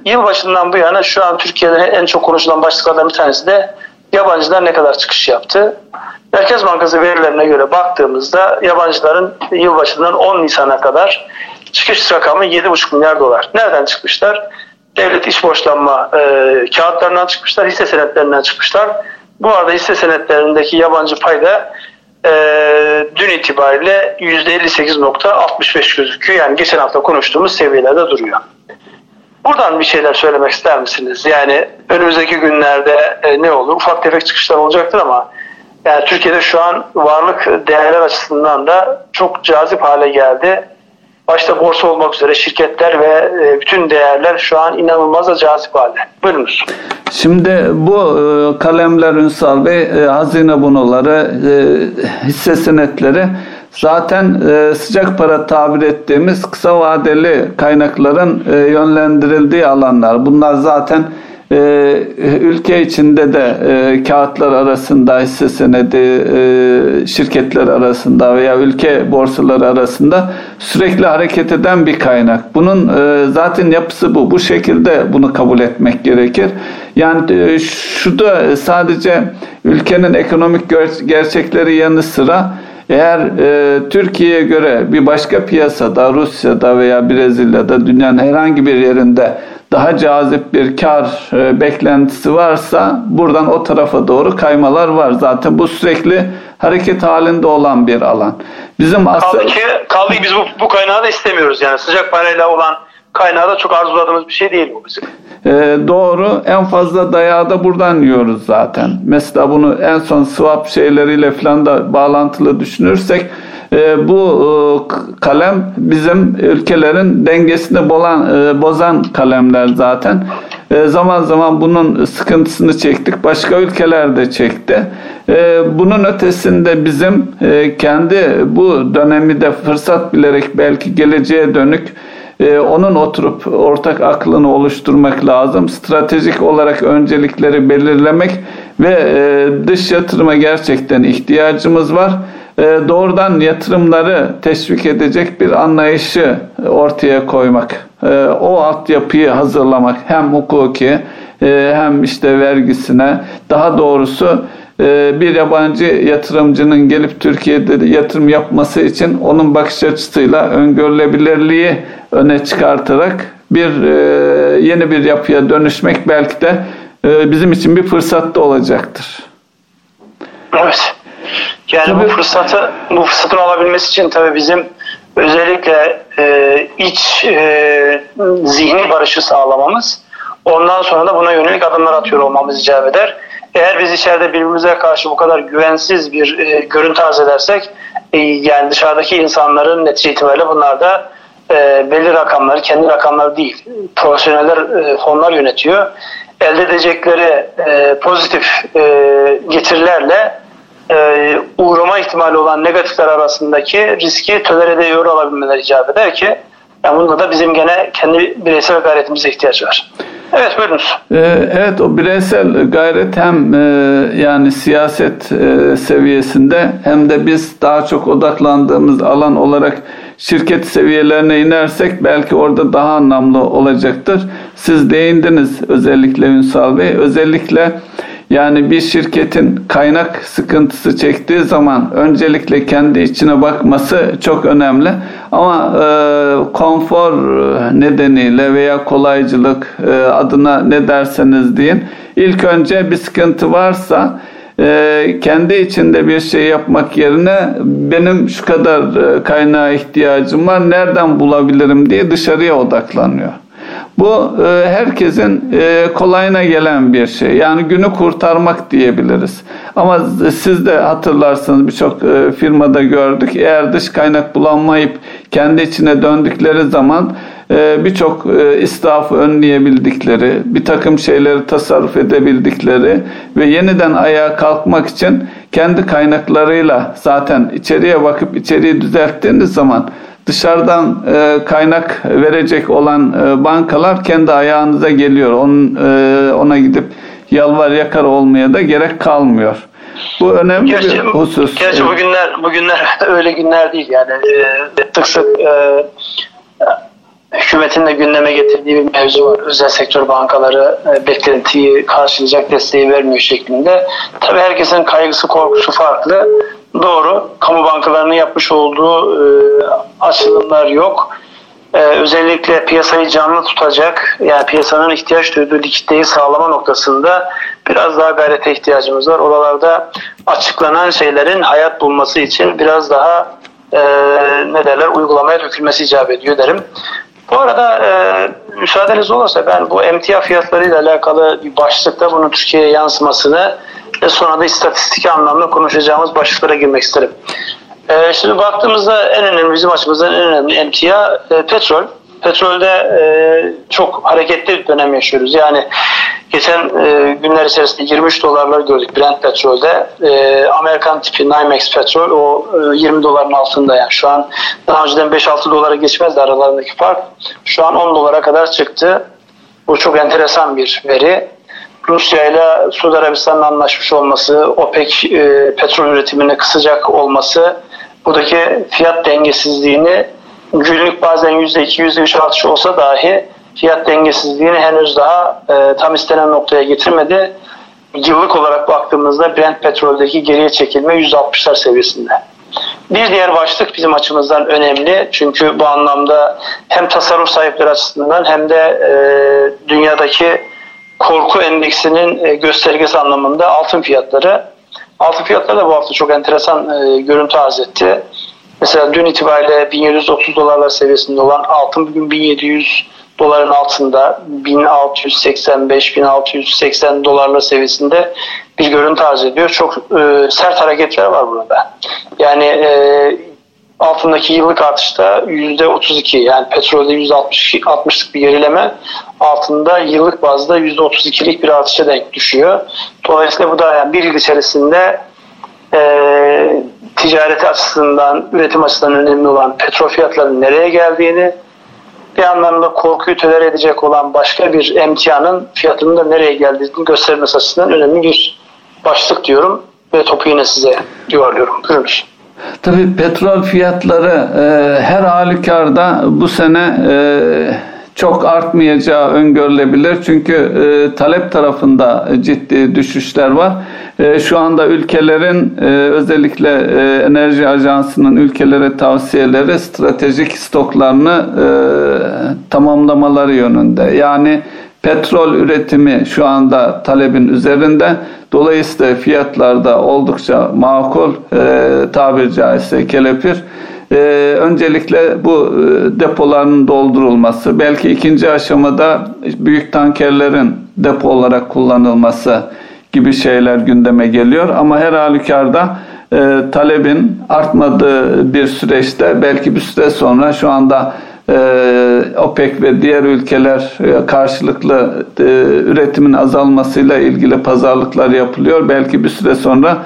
yılbaşından bu yana şu an Türkiye'de en çok konuşulan başlıklardan bir tanesi de yabancılar ne kadar çıkış yaptı. Merkez Bankası verilerine göre baktığımızda yabancıların yılbaşından 10 Nisan'a kadar çıkış rakamı 7,5 milyar dolar. Nereden çıkmışlar? Devlet iş borçlanma e, kağıtlarından çıkmışlar, hisse senetlerinden çıkmışlar. Bu arada hisse senetlerindeki yabancı payda e, dün itibariyle %58.65 gözüküyor. Yani geçen hafta konuştuğumuz seviyelerde duruyor. Buradan bir şeyler söylemek ister misiniz? Yani önümüzdeki günlerde e, ne olur? Ufak tefek çıkışlar olacaktır ama yani Türkiye'de şu an varlık değerler açısından da çok cazip hale geldi. Başta borsa olmak üzere şirketler ve e, bütün değerler şu an inanılmaz cazip halde. Buyurunuz. Şimdi bu e, kalemler Ünsal Bey, e, hazine bonoları, hisse senetleri zaten sıcak para tabir ettiğimiz kısa vadeli kaynakların yönlendirildiği alanlar. Bunlar zaten ee, ülke içinde de e, kağıtlar arasında hisse senedi e, şirketler arasında veya ülke borsaları arasında sürekli hareket eden bir kaynak. Bunun e, zaten yapısı bu. Bu şekilde bunu kabul etmek gerekir. Yani e, şu sadece ülkenin ekonomik gerçekleri yanı sıra eğer e, Türkiye'ye göre bir başka piyasada, Rusya'da veya Brezilya'da dünyanın herhangi bir yerinde daha cazip bir kar e, beklentisi varsa buradan o tarafa doğru kaymalar var. Zaten bu sürekli hareket halinde olan bir alan. Bizim asıl... Kaldı ki, kaldı ki biz bu, bu kaynağı da istemiyoruz. Yani sıcak parayla olan kaynağı da çok arzuladığımız bir şey değil bu bizim. Ee, doğru. En fazla dayağı da buradan yiyoruz zaten. Mesela bunu en son swap şeyleriyle falan da bağlantılı düşünürsek bu e, kalem bizim ülkelerin dengesini bolan, e, bozan kalemler zaten. E, zaman zaman bunun sıkıntısını çektik. Başka ülkeler de çekti. Bunun ötesinde bizim kendi bu dönemi de fırsat bilerek belki geleceğe dönük onun oturup ortak aklını oluşturmak lazım. Stratejik olarak öncelikleri belirlemek ve dış yatırıma gerçekten ihtiyacımız var. E, doğrudan yatırımları teşvik edecek bir anlayışı ortaya koymak. E, o altyapıyı hazırlamak hem hukuki e, hem işte vergisine daha doğrusu bir yabancı yatırımcının gelip Türkiye'de yatırım yapması için onun bakış açısıyla öngörülebilirliği öne çıkartarak bir yeni bir yapıya dönüşmek belki de bizim için bir fırsat da olacaktır. Evet. Yani tabii. bu fırsatı bu fırsatın alabilmesi için tabii bizim özellikle e, iç e, zihni barışı sağlamamız ondan sonra da buna yönelik adımlar atıyor olmamız icap eder. Eğer biz içeride birbirimize karşı bu kadar güvensiz bir e, görüntü arz edersek e, yani dışarıdaki insanların netice itibariyle bunlar da e, belli rakamları, kendi rakamları değil, profesyoneller e, fonlar yönetiyor. Elde edecekleri e, pozitif e, getirilerle e, uğrama ihtimali olan negatifler arasındaki riski tolere ediyor olabilmeleri icap eder ki Yani bunda da bizim gene kendi bireysel gayretimize ihtiyaç var. Evet buyurunuz. Ee, evet o bireysel gayret hem e, yani siyaset e, seviyesinde hem de biz daha çok odaklandığımız alan olarak şirket seviyelerine inersek belki orada daha anlamlı olacaktır. Siz değindiniz özellikle Ünsal Bey. Özellikle yani bir şirketin kaynak sıkıntısı çektiği zaman öncelikle kendi içine bakması çok önemli. Ama e, konfor nedeniyle veya kolaycılık e, adına ne derseniz deyin. İlk önce bir sıkıntı varsa e, kendi içinde bir şey yapmak yerine benim şu kadar e, kaynağa ihtiyacım var nereden bulabilirim diye dışarıya odaklanıyor. Bu e, herkesin e, kolayına gelen bir şey. Yani günü kurtarmak diyebiliriz. Ama siz de hatırlarsınız birçok e, firmada gördük. Eğer dış kaynak bulanmayıp kendi içine döndükleri zaman birçok israfı önleyebildikleri, bir takım şeyleri tasarruf edebildikleri ve yeniden ayağa kalkmak için kendi kaynaklarıyla zaten içeriye bakıp içeriği düzelttiğiniz zaman dışarıdan e, kaynak verecek olan e, bankalar kendi ayağınıza geliyor. Onun, e, ona gidip yalvar yakar olmaya da gerek kalmıyor. Bu önemli gerçi, bir husus. Gerçi bugünler bugünler öyle günler değil yani e, sık sık e, hükümetin de gündeme getirdiği bir mevzu var. Özel sektör bankaları e, beklentiyi karşılayacak desteği vermiyor şeklinde. Tabii herkesin kaygısı korkusu farklı. Doğru. Kamu bankalarının yapmış olduğu e, açılımlar yok. E, özellikle piyasayı canlı tutacak, yani piyasanın ihtiyaç duyduğu likiditeyi sağlama noktasında biraz daha gayrete ihtiyacımız var. Oralarda açıklanan şeylerin hayat bulması için biraz daha e, ne derler uygulamaya dökülmesi icap ediyor derim. Bu arada e, müsaadeniz olursa ben bu emtia fiyatlarıyla alakalı bir başlıkta bunun Türkiye'ye yansımasını ve sonra da istatistik anlamda konuşacağımız başlıklara girmek isterim. Ee, şimdi baktığımızda en önemli bizim açımızdan en önemli emtia e, petrol. Petrolde e, çok hareketli bir dönem yaşıyoruz. Yani geçen e, günler içerisinde 23 dolarlar gördük Brent petrolde. E, Amerikan tipi NYMEX petrol o e, 20 doların altında yani şu an daha önceden 5-6 dolara geçmezdi aralarındaki fark. Şu an 10 dolara kadar çıktı. Bu çok enteresan bir veri. Rusya ile Suudi Arabistan'ın anlaşmış olması, OPEC e, petrol üretimini kısacak olması buradaki fiyat dengesizliğini günlük bazen %2, %3 artış olsa dahi fiyat dengesizliğini henüz daha e, tam istenen noktaya getirmedi. Yıllık olarak baktığımızda Brent petroldeki geriye çekilme %60'lar seviyesinde. Bir diğer başlık bizim açımızdan önemli. Çünkü bu anlamda hem tasarruf sahipleri açısından hem de e, dünyadaki korku endeksinin e, göstergesi anlamında altın fiyatları. Altın fiyatları da bu hafta çok enteresan e, görüntü arz etti. Mesela dün itibariyle 1730 dolarlar seviyesinde olan altın bugün 1700 doların altında 1685-1680 dolarlar seviyesinde bir görüntü arz ediyor. Çok e, sert hareketler var burada. Yani e, altındaki yıllık artışta %32 yani petrolde %60'lık bir gerileme altında yıllık bazda %32'lik bir artışa denk düşüyor. Dolayısıyla bu da yani bir yıl içerisinde e, ticareti açısından, üretim açısından önemli olan petrol fiyatlarının nereye geldiğini bir anlamda korkuyu tolere edecek olan başka bir emtianın fiyatının da nereye geldiğini göstermesi açısından önemli bir başlık diyorum ve topu yine size yuvarlıyorum. Buyurunuz. Tabii petrol fiyatları e, her halükarda bu sene e, çok artmayacağı öngörülebilir. Çünkü e, talep tarafında ciddi düşüşler var. E, şu anda ülkelerin e, özellikle e, enerji ajansının ülkelere tavsiyeleri stratejik stoklarını tamamlamaları yönünde. Yani Petrol üretimi şu anda talebin üzerinde. Dolayısıyla fiyatlarda oldukça makul tabiri caizse kelepir. E, öncelikle bu depoların doldurulması, belki ikinci aşamada büyük tankerlerin depo olarak kullanılması gibi şeyler gündeme geliyor. Ama her halükarda e, talebin artmadığı bir süreçte belki bir süre sonra şu anda ee, OPEC ve diğer ülkeler e, karşılıklı e, üretimin azalmasıyla ilgili pazarlıklar yapılıyor. Belki bir süre sonra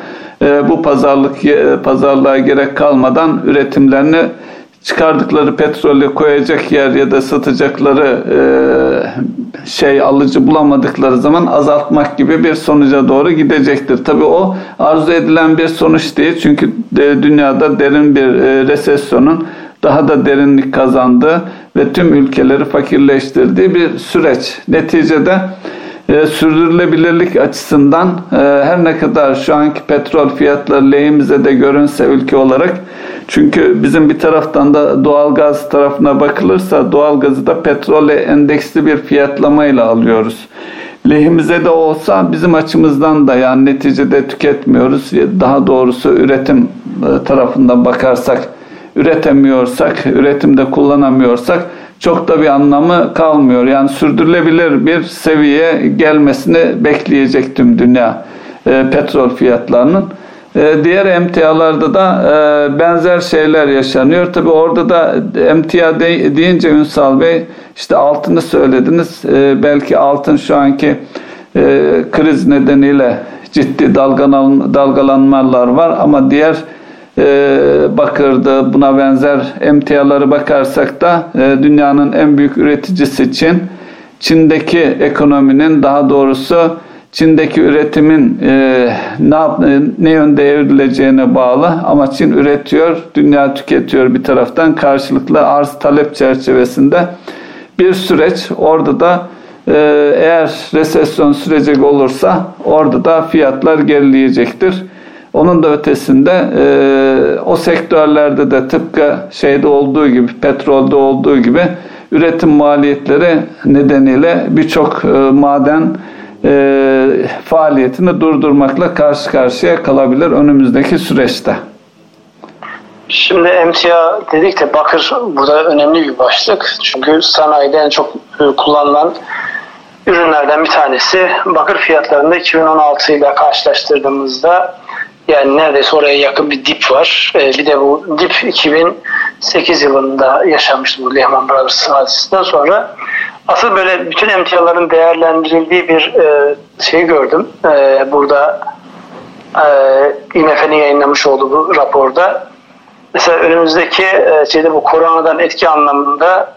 e, bu pazarlık pazarlığa gerek kalmadan üretimlerini çıkardıkları petrolü koyacak yer ya da satacakları e, şey alıcı bulamadıkları zaman azaltmak gibi bir sonuca doğru gidecektir. Tabii o arzu edilen bir sonuç değil. Çünkü dünyada derin bir e, resesyonun daha da derinlik kazandığı ve tüm ülkeleri fakirleştirdiği bir süreç. Neticede e, sürdürülebilirlik açısından e, her ne kadar şu anki petrol fiyatları lehimize de görünse ülke olarak çünkü bizim bir taraftan da doğal gaz tarafına bakılırsa doğal gazı da petrole endeksli bir fiyatlamayla alıyoruz. Lehimize de olsa bizim açımızdan da yani neticede tüketmiyoruz. Daha doğrusu üretim e, tarafından bakarsak üretemiyorsak, üretimde kullanamıyorsak çok da bir anlamı kalmıyor. Yani sürdürülebilir bir seviyeye gelmesini bekleyecek tüm dünya e, petrol fiyatlarının. E, diğer emtialarda da e, benzer şeyler yaşanıyor. Tabi orada da emtia de, deyince Ünsal Bey işte altını söylediniz. E, belki altın şu anki kriz nedeniyle ciddi dalgalan, dalgalanmalar var ama diğer bakırdı buna benzer emtiaları bakarsak da dünyanın en büyük üreticisi Çin. Çin'deki ekonominin daha doğrusu Çin'deki üretimin e, ne, yap, ne yönde evrileceğine bağlı ama Çin üretiyor, dünya tüketiyor bir taraftan karşılıklı arz talep çerçevesinde bir süreç. Orada da e, eğer resesyon sürecek olursa orada da fiyatlar gerileyecektir. Onun da ötesinde e, o sektörlerde de tıpkı şeyde olduğu gibi, petrolde olduğu gibi üretim maliyetleri nedeniyle birçok e, maden e, faaliyetini durdurmakla karşı karşıya kalabilir önümüzdeki süreçte. Şimdi emtia dedik de bakır burada önemli bir başlık. Çünkü sanayide en çok e, kullanılan ürünlerden bir tanesi. Bakır fiyatlarında 2016 ile karşılaştırdığımızda yani neredeyse oraya yakın bir dip var. E, bir de bu dip 2008 yılında yaşanmıştı bu Lehman Brothers hadisinden sonra. Asıl böyle bütün emtiaların değerlendirildiği bir e, şey gördüm. E, burada e, IMF'nin yayınlamış olduğu bu raporda. Mesela önümüzdeki e, şeyde bu koronadan etki anlamında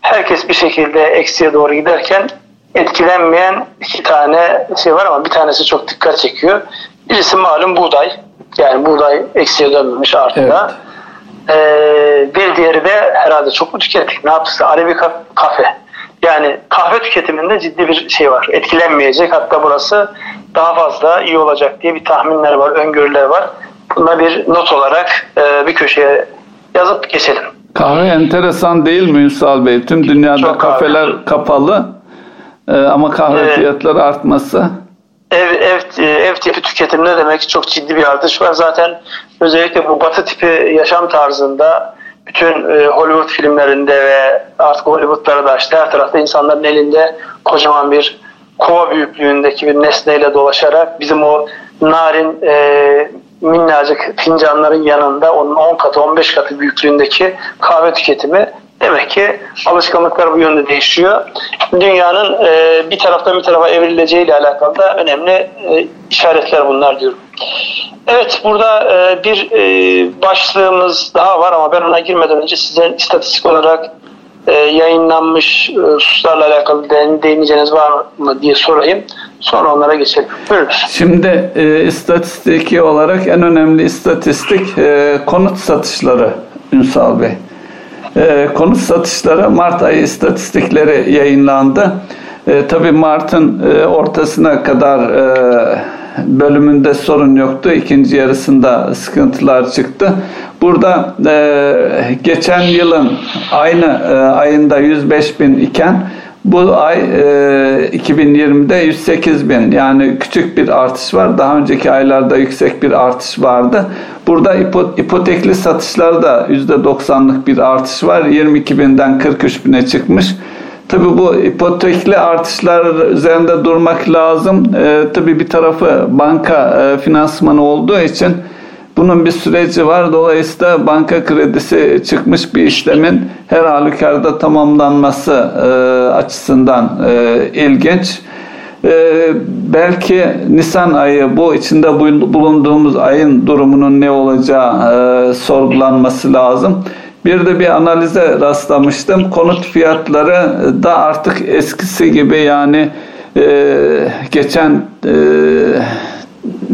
herkes bir şekilde eksiye doğru giderken etkilenmeyen iki tane şey var ama bir tanesi çok dikkat çekiyor. Birisi malum buğday. Yani buğday eksiye dönmemiş artıda. Evet. Ee, bir diğeri de herhalde çok mu tükettik? Ne yaptı? Arabica kafe. Yani kahve tüketiminde ciddi bir şey var. Etkilenmeyecek. Hatta burası daha fazla iyi olacak diye bir tahminler var, öngörüler var. Buna bir not olarak e, bir köşeye yazıp geçelim. Kahve enteresan değil mi Ünsal Bey? Tüm dünyada Çok kafeler kahve. kapalı e, ama kahve evet. fiyatları artması ev, ev, ev tipi tüketimde demek çok ciddi bir artış var. Zaten özellikle bu batı tipi yaşam tarzında bütün e, Hollywood filmlerinde ve artık Hollywood'lara da işte her tarafta insanların elinde kocaman bir kova büyüklüğündeki bir nesneyle dolaşarak bizim o narin e, minnacık fincanların yanında onun 10 katı 15 katı büyüklüğündeki kahve tüketimi Demek ki alışkanlıklar bu yönde değişiyor. Dünyanın e, bir taraftan bir tarafa evrileceği ile alakalı da önemli e, işaretler bunlar diyorum. Evet burada e, bir e, başlığımız daha var ama ben ona girmeden önce size istatistik olarak e, yayınlanmış hususlarla alakalı değineceğiniz var mı diye sorayım. Sonra onlara geçelim. Buyurunuz. Şimdi e, istatistiki olarak en önemli istatistik e, konut satışları Ünsal Bey. E, konut satışları Mart ayı istatistikleri yayınlandı. E, tabii Mart'ın e, ortasına kadar e, bölümünde sorun yoktu. İkinci yarısında sıkıntılar çıktı. Burada e, geçen yılın aynı e, ayında 105 bin iken bu ay e, 2020'de 108 bin yani küçük bir artış var. Daha önceki aylarda yüksek bir artış vardı. Burada ipotekli satışlarda %90'lık bir artış var. 22 binden 43 bine çıkmış. Tabi bu ipotekli artışlar üzerinde durmak lazım. E, tabi bir tarafı banka e, finansmanı olduğu için bunun bir süreci var. Dolayısıyla banka kredisi çıkmış bir işlemin her halükarda tamamlanması e, açısından e, ilginç. E, belki Nisan ayı bu içinde bulunduğumuz ayın durumunun ne olacağı e, sorgulanması lazım. Bir de bir analize rastlamıştım. Konut fiyatları da artık eskisi gibi yani e, geçen e,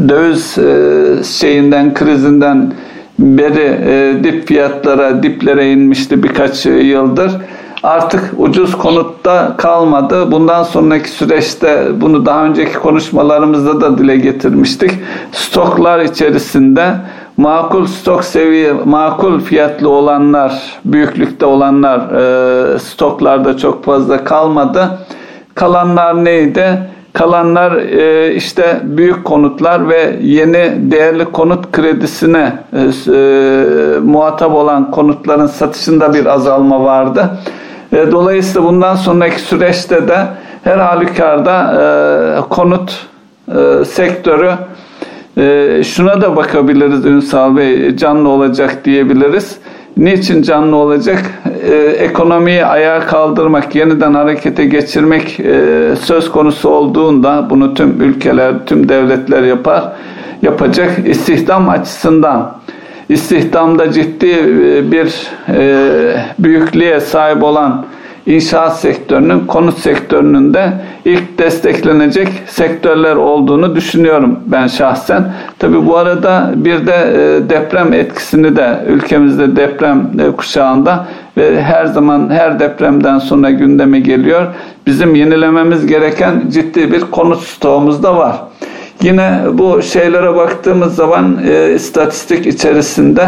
döviz e, şeyinden krizinden beri e, dip fiyatlara diplere inmişti birkaç yıldır. Artık ucuz konutta kalmadı. Bundan sonraki süreçte bunu daha önceki konuşmalarımızda da dile getirmiştik. Stoklar içerisinde makul stok seviye, makul fiyatlı olanlar, büyüklükte olanlar e, stoklarda çok fazla kalmadı. Kalanlar neydi? Kalanlar e, işte büyük konutlar ve yeni değerli konut kredisine e, e, muhatap olan konutların satışında bir azalma vardı. E, dolayısıyla bundan sonraki süreçte de her halükarda e, konut e, sektörü e, şuna da bakabiliriz Ünsal Bey canlı olacak diyebiliriz. Niçin canlı olacak? Ee, ekonomiyi ayağa kaldırmak, yeniden harekete geçirmek e, söz konusu olduğunda bunu tüm ülkeler, tüm devletler yapar. Yapacak istihdam açısından istihdamda ciddi e, bir e, büyüklüğe sahip olan inşaat sektörünün, konut sektörünün de ilk desteklenecek sektörler olduğunu düşünüyorum ben şahsen. Tabi bu arada bir de e, deprem etkisini de ülkemizde deprem e, kuşağında ve her zaman her depremden sonra gündeme geliyor. Bizim yenilememiz gereken ciddi bir konut stoğumuz da var. Yine bu şeylere baktığımız zaman e, istatistik içerisinde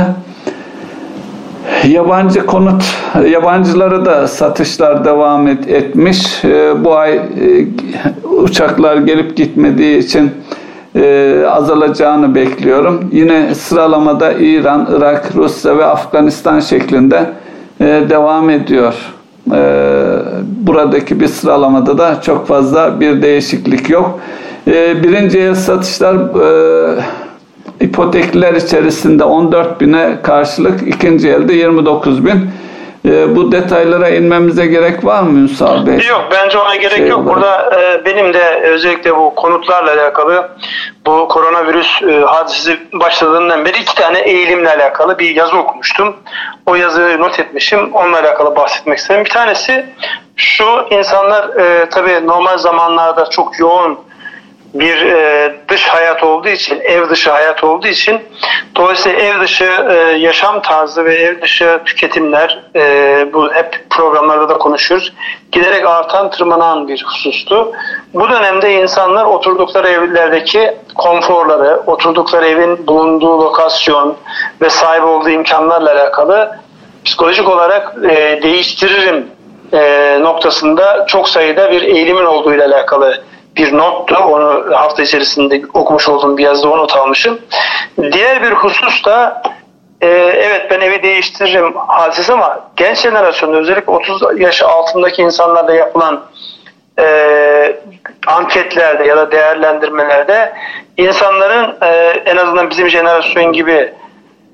Yabancı konut, yabancılara da satışlar devam et, etmiş. E, bu ay e, uçaklar gelip gitmediği için e, azalacağını bekliyorum. Yine sıralamada İran, Irak, Rusya ve Afganistan şeklinde e, devam ediyor. E, buradaki bir sıralamada da çok fazla bir değişiklik yok. E, birinci satışlar e, ipotekler içerisinde 14 bine karşılık ikinci elde 29 bin. E, bu detaylara inmemize gerek var mı Ünsal Bey? Yok bence ona gerek şey yok. Olarak. Burada e, benim de özellikle bu konutlarla alakalı bu koronavirüs e, hadisesi başladığından beri iki tane eğilimle alakalı bir yazı okumuştum. O yazıyı not etmişim. Onunla alakalı bahsetmek istedim. Bir tanesi şu insanlar e, tabii normal zamanlarda çok yoğun bir e, dış hayat olduğu için, ev dışı hayat olduğu için dolayısıyla ev dışı e, yaşam tarzı ve ev dışı tüketimler e, bu hep programlarda da konuşuyoruz. Giderek artan, tırmanan bir husustu. Bu dönemde insanlar oturdukları evlerdeki konforları, oturdukları evin bulunduğu lokasyon ve sahip olduğu imkanlarla alakalı psikolojik olarak e, değiştiririm e, noktasında çok sayıda bir eğilimin olduğu ile alakalı bir nottu. Onu hafta içerisinde okumuş olduğum bir yazıda onu not almışım. Diğer bir husus da e, evet ben evi değiştiririm hadisesi ama genç jenerasyonda özellikle 30 yaş altındaki insanlarda yapılan e, anketlerde ya da değerlendirmelerde insanların e, en azından bizim jenerasyon gibi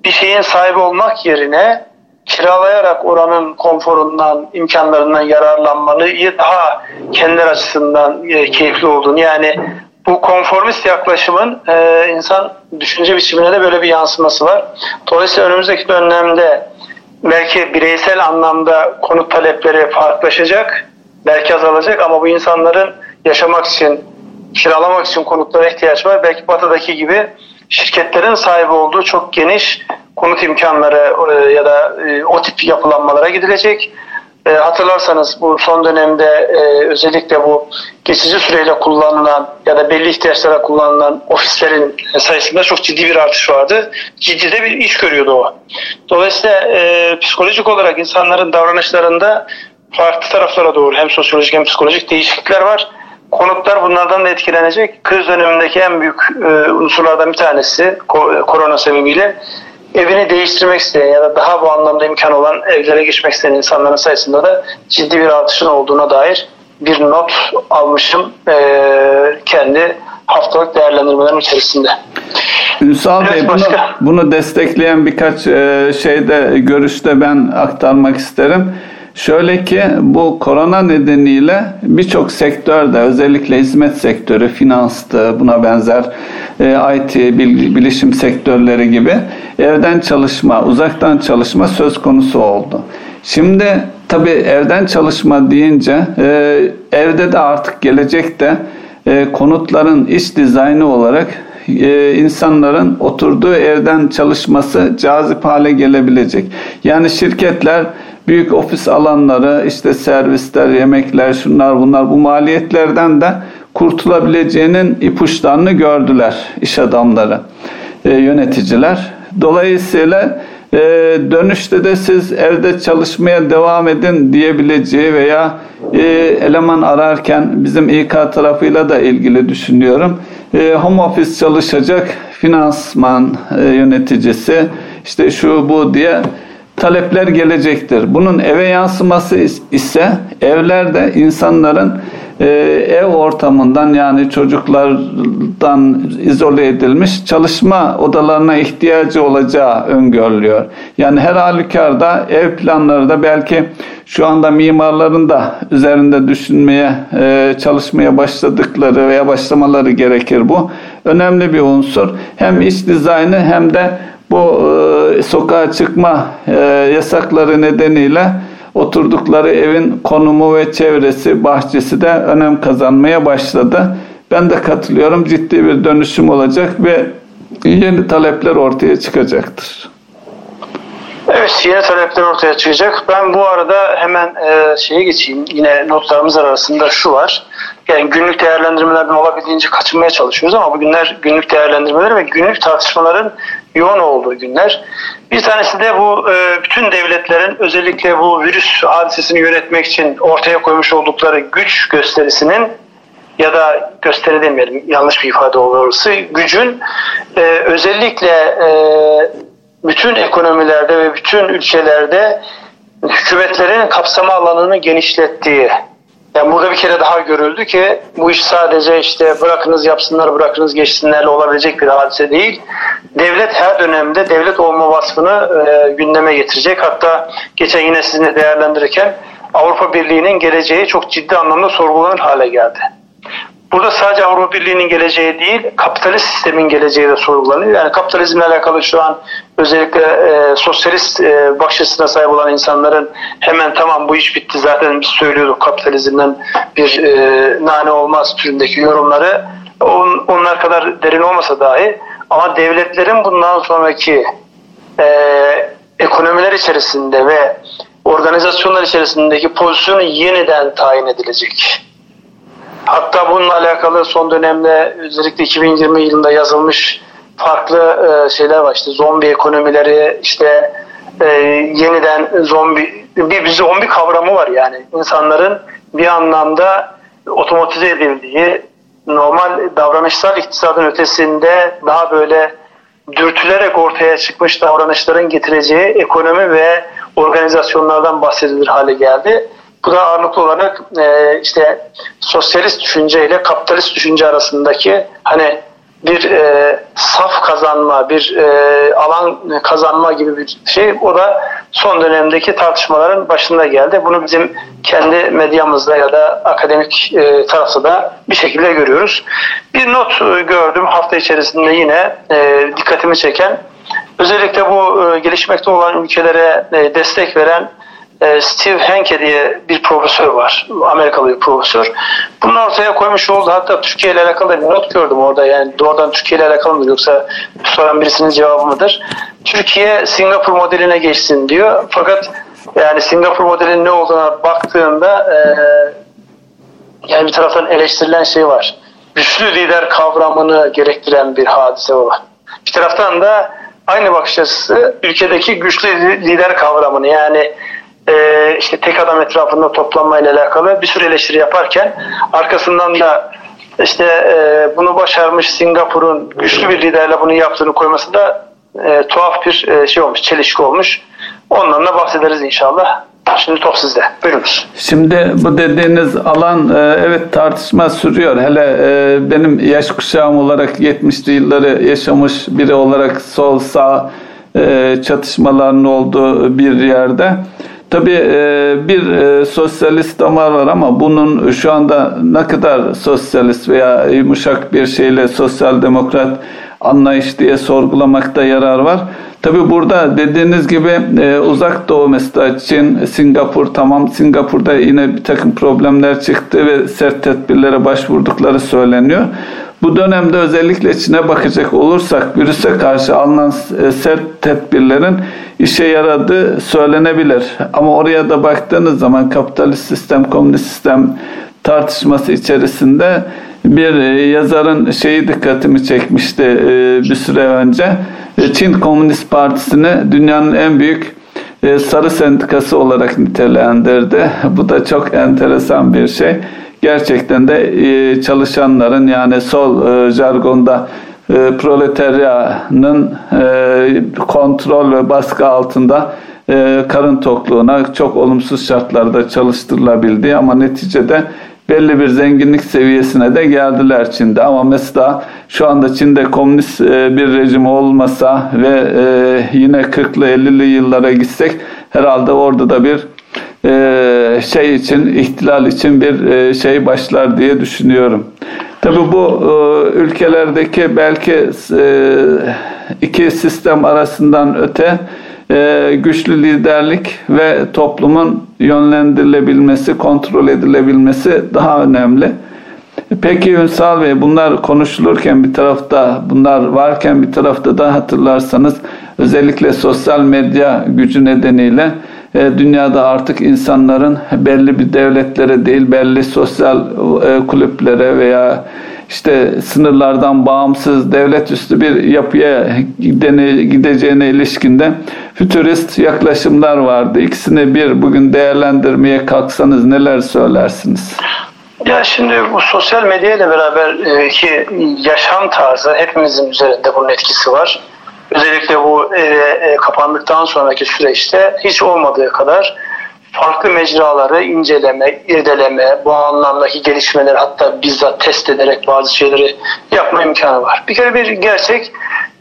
bir şeyin sahibi olmak yerine kiralayarak oranın konforundan, imkanlarından yararlanmayı daha kendiler açısından e, keyifli olduğunu yani bu konformist yaklaşımın e, insan düşünce biçimine de böyle bir yansıması var. Dolayısıyla önümüzdeki dönemde belki bireysel anlamda konut talepleri farklılaşacak, belki azalacak ama bu insanların yaşamak için, kiralamak için konutlara ihtiyaç var. Belki batıdaki gibi şirketlerin sahibi olduğu çok geniş konut imkanları e, ya da e, o tip yapılanmalara gidilecek. E, hatırlarsanız bu son dönemde özellikle bu geçici süreyle kullanılan ya da belli ihtiyaçlara kullanılan ofislerin sayısında çok ciddi bir artış vardı. Ciddi de bir iş görüyordu o. Dolayısıyla psikolojik olarak insanların davranışlarında farklı taraflara doğru hem sosyolojik hem psikolojik değişiklikler var. Konutlar bunlardan da etkilenecek. Kriz dönemindeki en büyük unsurlardan bir tanesi korona sebebiyle evini değiştirmek isteyen ya da daha bu anlamda imkan olan evlere geçmek isteyen insanların sayısında da ciddi bir artışın olduğuna dair bir not almışım e, kendi haftalık değerlendirmelerim içerisinde. Ünsal evet, Bey bunu, bunu destekleyen birkaç e, şeyde görüşte ben aktarmak isterim. Şöyle ki bu korona nedeniyle birçok sektörde özellikle hizmet sektörü, finanstı, buna benzer e, IT, bilişim sektörleri gibi evden çalışma, uzaktan çalışma söz konusu oldu. Şimdi tabii evden çalışma deyince e, evde de artık gelecekte e, konutların iç dizaynı olarak e, insanların oturduğu evden çalışması cazip hale gelebilecek. Yani şirketler büyük ofis alanları, işte servisler, yemekler, şunlar bunlar bu maliyetlerden de kurtulabileceğinin ipuçlarını gördüler iş adamları, e, yöneticiler. Dolayısıyla e, dönüşte de siz evde çalışmaya devam edin diyebileceği veya e, eleman ararken bizim İK tarafıyla da ilgili düşünüyorum. E, home office çalışacak finansman e, yöneticisi işte şu bu diye talepler gelecektir. Bunun eve yansıması ise evlerde insanların e, ev ortamından yani çocuklardan izole edilmiş çalışma odalarına ihtiyacı olacağı öngörülüyor. Yani her halükarda ev planları da belki şu anda mimarların da üzerinde düşünmeye, e, çalışmaya başladıkları veya başlamaları gerekir bu. Önemli bir unsur. Hem iç dizaynı hem de bu e, sokağa çıkma e, yasakları nedeniyle oturdukları evin konumu ve çevresi, bahçesi de önem kazanmaya başladı. Ben de katılıyorum. Ciddi bir dönüşüm olacak ve yeni talepler ortaya çıkacaktır. Evet, yeni talepler ortaya çıkacak. Ben bu arada hemen e, şeye geçeyim. Yine notlarımız arasında şu var. Yani günlük değerlendirmelerden olabildiğince kaçınmaya çalışıyoruz ama bu günler günlük değerlendirmeler ve günlük tartışmaların yoğun olduğu günler. Bir tanesi de bu e, bütün devletlerin özellikle bu virüs hadisesini yönetmek için ortaya koymuş oldukları güç gösterisinin ya da gösteri demeyelim yanlış bir ifade olursa gücün e, özellikle e, bütün ekonomilerde ve bütün ülkelerde hükümetlerin kapsama alanını genişlettiği yani burada bir kere daha görüldü ki bu iş sadece işte bırakınız yapsınlar bırakınız geçsinlerle olabilecek bir hadise değil. Devlet her dönemde devlet olma vasfını e, gündeme getirecek. Hatta geçen yine sizinle değerlendirirken Avrupa Birliği'nin geleceği çok ciddi anlamda sorgulanır hale geldi. Burada sadece Avrupa Birliği'nin geleceği değil, kapitalist sistemin geleceği de sorgulanıyor. Yani kapitalizmle alakalı şu an özellikle e, sosyalist e, bakış açısına sahip olan insanların hemen tamam bu iş bitti zaten biz söylüyorduk kapitalizmden bir e, nane olmaz türündeki yorumları on, onlar kadar derin olmasa dahi ama devletlerin bundan sonraki e, ekonomiler içerisinde ve organizasyonlar içerisindeki pozisyonu yeniden tayin edilecek. Hatta bununla alakalı son dönemde özellikle 2020 yılında yazılmış farklı e, şeyler var. İşte zombi ekonomileri, işte e, yeniden zombi bir, bir zombi kavramı var yani. insanların bir anlamda otomatize edildiği, normal davranışsal iktisadın ötesinde daha böyle dürtülerek ortaya çıkmış davranışların getireceği ekonomi ve organizasyonlardan bahsedilir hale geldi. Bu da ağırlıklı olarak e, işte sosyalist düşünce ile kapitalist düşünce arasındaki hani bir e, saf kazanma, bir e, alan kazanma gibi bir şey. O da son dönemdeki tartışmaların başında geldi. Bunu bizim kendi medyamızda ya da akademik e, tarafta da bir şekilde görüyoruz. Bir not e, gördüm hafta içerisinde yine e, dikkatimi çeken. Özellikle bu e, gelişmekte olan ülkelere e, destek veren Steve Henke diye bir profesör var. Amerikalı bir profesör. Bunu ortaya koymuş oldu. Hatta Türkiye ile alakalı bir not gördüm orada. Yani doğrudan Türkiye ile alakalı mı yoksa soran birisinin cevabı mıdır? Türkiye Singapur modeline geçsin diyor. Fakat yani Singapur modelinin ne olduğuna baktığında e, yani bir taraftan eleştirilen şey var. Güçlü lider kavramını gerektiren bir hadise var. Bir taraftan da aynı bakış açısı ülkedeki güçlü lider kavramını yani e, işte tek adam etrafında toplanmayla alakalı bir sürü eleştiri yaparken arkasından da işte e, bunu başarmış Singapur'un güçlü bir liderle bunu yaptığını koyması da e, tuhaf bir e, şey olmuş, çelişki olmuş. Ondan da bahsederiz inşallah. Şimdi top sizde. Buyurunuz. Şimdi bu dediğiniz alan evet tartışma sürüyor. Hele benim yaş kuşağım olarak 70'li yılları yaşamış biri olarak sol sağ e, çatışmaların olduğu bir yerde Tabii e, bir e, sosyalist damar var ama bunun şu anda ne kadar sosyalist veya yumuşak bir şeyle sosyal demokrat anlayış diye sorgulamakta yarar var. Tabi burada dediğiniz gibi e, uzak doğu mesela Çin, Singapur tamam Singapur'da yine bir takım problemler çıktı ve sert tedbirlere başvurdukları söyleniyor. Bu dönemde özellikle Çin'e bakacak olursak virüse karşı alınan e, sert tedbirlerin işe yaradığı söylenebilir. Ama oraya da baktığınız zaman kapitalist sistem, komünist sistem tartışması içerisinde bir e, yazarın şeyi dikkatimi çekmişti e, bir süre önce. Çin Komünist Partisi'ni dünyanın en büyük sarı sendikası olarak nitelendirdi. Bu da çok enteresan bir şey gerçekten de e, çalışanların yani sol e, jargonda e, proletaryanın kontrol ve baskı altında karın tokluğuna çok olumsuz şartlarda çalıştırılabildiği ama neticede belli bir zenginlik seviyesine de geldiler Çin'de. Ama mesela şu anda Çin'de komünist bir rejim olmasa ve yine 40'lı 50'li yıllara gitsek herhalde orada da bir e, şey için, ihtilal için bir e, şey başlar diye düşünüyorum. Tabi bu e, ülkelerdeki belki iki sistem arasından öte güçlü liderlik ve toplumun yönlendirilebilmesi, kontrol edilebilmesi daha önemli. Peki Ünsal Bey bunlar konuşulurken bir tarafta bunlar varken bir tarafta da hatırlarsanız özellikle sosyal medya gücü nedeniyle dünyada artık insanların belli bir devletlere değil belli sosyal e, kulüplere veya işte sınırlardan bağımsız devlet üstü bir yapıya gideceğine ilişkinde fütürist yaklaşımlar vardı. İkisini bir bugün değerlendirmeye kalksanız neler söylersiniz? Ya şimdi bu sosyal medya ile beraber e, ki yaşam tarzı hepimizin üzerinde bunun etkisi var özellikle bu eve e, kapandıktan sonraki süreçte hiç olmadığı kadar farklı mecraları inceleme, irdeleme, bu anlamdaki gelişmeleri hatta bizzat test ederek bazı şeyleri yapma imkanı var. Bir kere bir gerçek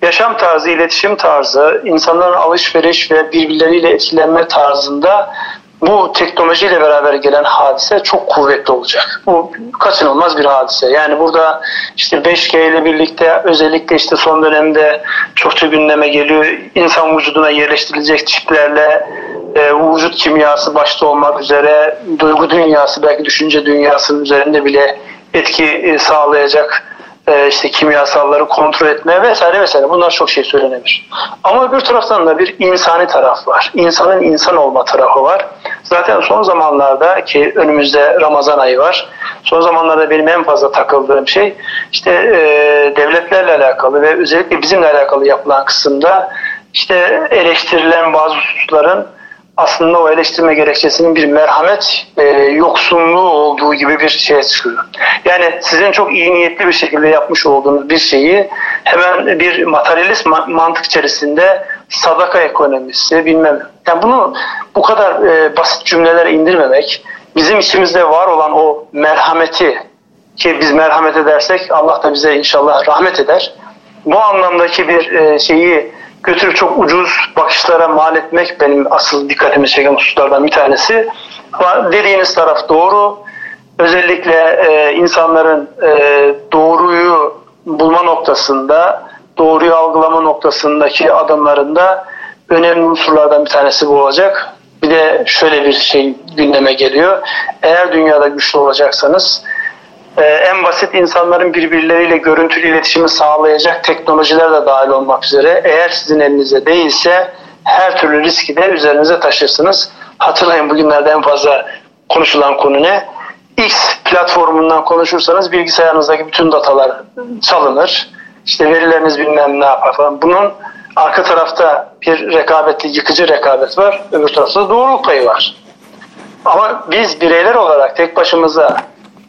yaşam tarzı, iletişim tarzı, insanların alışveriş ve birbirleriyle etkilenme tarzında bu teknolojiyle beraber gelen hadise çok kuvvetli olacak. Bu kaçınılmaz bir hadise. Yani burada işte 5G ile birlikte özellikle işte son dönemde çokça gündeme geliyor. İnsan vücuduna yerleştirilecek çiplerle e, vücut kimyası başta olmak üzere duygu dünyası belki düşünce dünyasının üzerinde bile etki e, sağlayacak e, işte kimyasalları kontrol etme vesaire vesaire bunlar çok şey söylenebilir. Ama bir taraftan da bir insani taraf var. İnsanın insan olma tarafı var. Zaten son zamanlarda ki önümüzde Ramazan ayı var. Son zamanlarda benim en fazla takıldığım şey işte e, devletlerle alakalı ve özellikle bizimle alakalı yapılan kısımda işte eleştirilen bazı hususların aslında o eleştirme gerekçesinin bir merhamet e, yoksunluğu olduğu gibi bir şeye çıkıyor. Yani sizin çok iyi niyetli bir şekilde yapmış olduğunuz bir şeyi hemen bir materyalist mantık içerisinde sadaka ekonomisi bilmem. Yani bunu bu kadar e, basit cümlelere indirmemek, bizim içimizde var olan o merhameti ki biz merhamet edersek Allah da bize inşallah rahmet eder. Bu anlamdaki bir e, şeyi götürüp çok ucuz bakışlara mal etmek benim asıl dikkatimi çeken hususlardan bir tanesi. Dediğiniz taraf doğru. Özellikle e, insanların e, doğruyu bulma noktasında, doğruyu algılama noktasındaki adımlarında önemli unsurlardan bir tanesi bu olacak. Bir de şöyle bir şey gündeme geliyor. Eğer dünyada güçlü olacaksanız ee, en basit insanların birbirleriyle görüntülü iletişimi sağlayacak teknolojiler de dahil olmak üzere eğer sizin elinizde değilse her türlü riski de üzerinize taşırsınız. Hatırlayın bugünlerde en fazla konuşulan konu ne? X platformundan konuşursanız bilgisayarınızdaki bütün datalar çalınır. İşte verileriniz bilmem ne yapar falan. Bunun arka tarafta bir rekabetli, yıkıcı rekabet var. Öbür tarafta doğruluk payı var. Ama biz bireyler olarak tek başımıza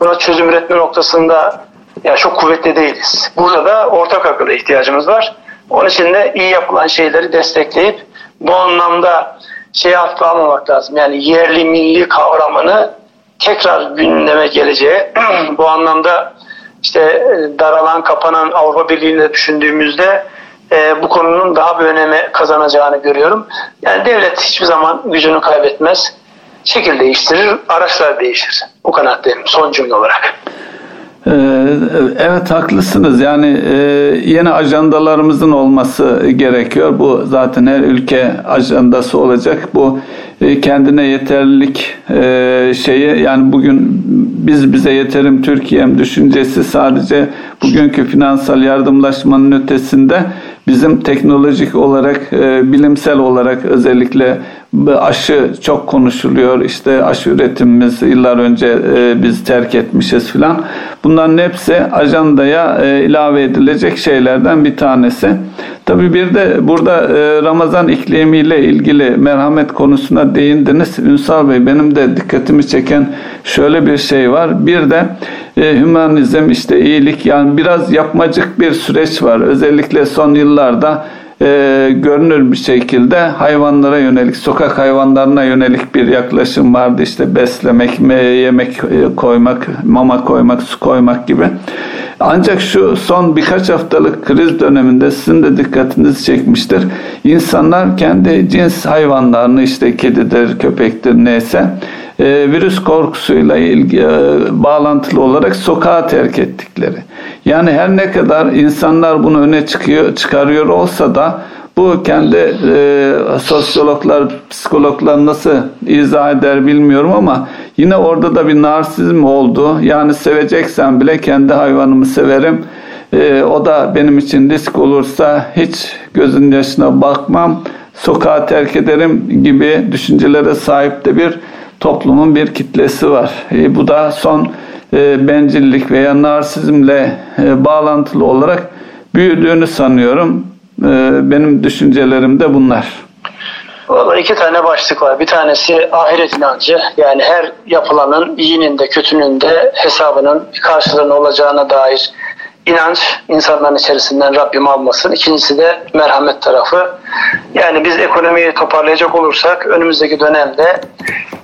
buna çözüm üretme noktasında yani çok kuvvetli değiliz. Burada da ortak akıla ihtiyacımız var. Onun için de iyi yapılan şeyleri destekleyip bu anlamda şey hafife almamak lazım. Yani yerli milli kavramını tekrar gündeme geleceği bu anlamda işte daralan kapanan Avrupa Birliği'ni düşündüğümüzde e, bu konunun daha bir öneme kazanacağını görüyorum. Yani devlet hiçbir zaman gücünü kaybetmez. Şekil değiştirir, araçlar değişir. Bu kanaatteyim son cümle olarak. Ee, evet haklısınız. Yani e, yeni ajandalarımızın olması gerekiyor. Bu zaten her ülke ajandası olacak. Bu e, kendine yeterlilik e, şeyi yani bugün biz bize yeterim Türkiye'm düşüncesi sadece bugünkü finansal yardımlaşmanın ötesinde bizim teknolojik olarak, bilimsel olarak özellikle aşı çok konuşuluyor. İşte aşı üretimimiz yıllar önce biz terk etmişiz filan. Bunların hepsi ajandaya ilave edilecek şeylerden bir tanesi. Tabii bir de burada Ramazan iklimiyle ilgili merhamet konusuna değindiniz. Ünsal Bey benim de dikkatimi çeken şöyle bir şey var. Bir de e, hümanizm işte iyilik yani biraz yapmacık bir süreç var. Özellikle son yıllarda e, görünür bir şekilde hayvanlara yönelik, sokak hayvanlarına yönelik bir yaklaşım vardı. İşte beslemek, yemek e, koymak, mama koymak, su koymak gibi. Ancak şu son birkaç haftalık kriz döneminde sizin de dikkatinizi çekmiştir. İnsanlar kendi cins hayvanlarını işte kedidir, köpektir neyse e, virüs korkusuyla ilgi, e, bağlantılı olarak sokağa terk ettikleri. Yani her ne kadar insanlar bunu öne çıkıyor, çıkarıyor olsa da bu kendi e, sosyologlar, psikologlar nasıl izah eder bilmiyorum ama yine orada da bir narsizm oldu. Yani seveceksen bile kendi hayvanımı severim. E, o da benim için risk olursa hiç gözün yaşına bakmam, sokağa terk ederim gibi düşüncelere sahip de bir toplumun bir kitlesi var. E, bu da son e, bencillik veya narsizmle e, bağlantılı olarak büyüdüğünü sanıyorum. E, benim düşüncelerim de bunlar. Vallahi iki tane başlık var. Bir tanesi ahiret inancı. Yani her yapılanın iyinin de kötünün de hesabının karşılığının olacağına dair inanç insanların içerisinden Rabbim almasın. İkincisi de merhamet tarafı. Yani biz ekonomiyi toparlayacak olursak önümüzdeki dönemde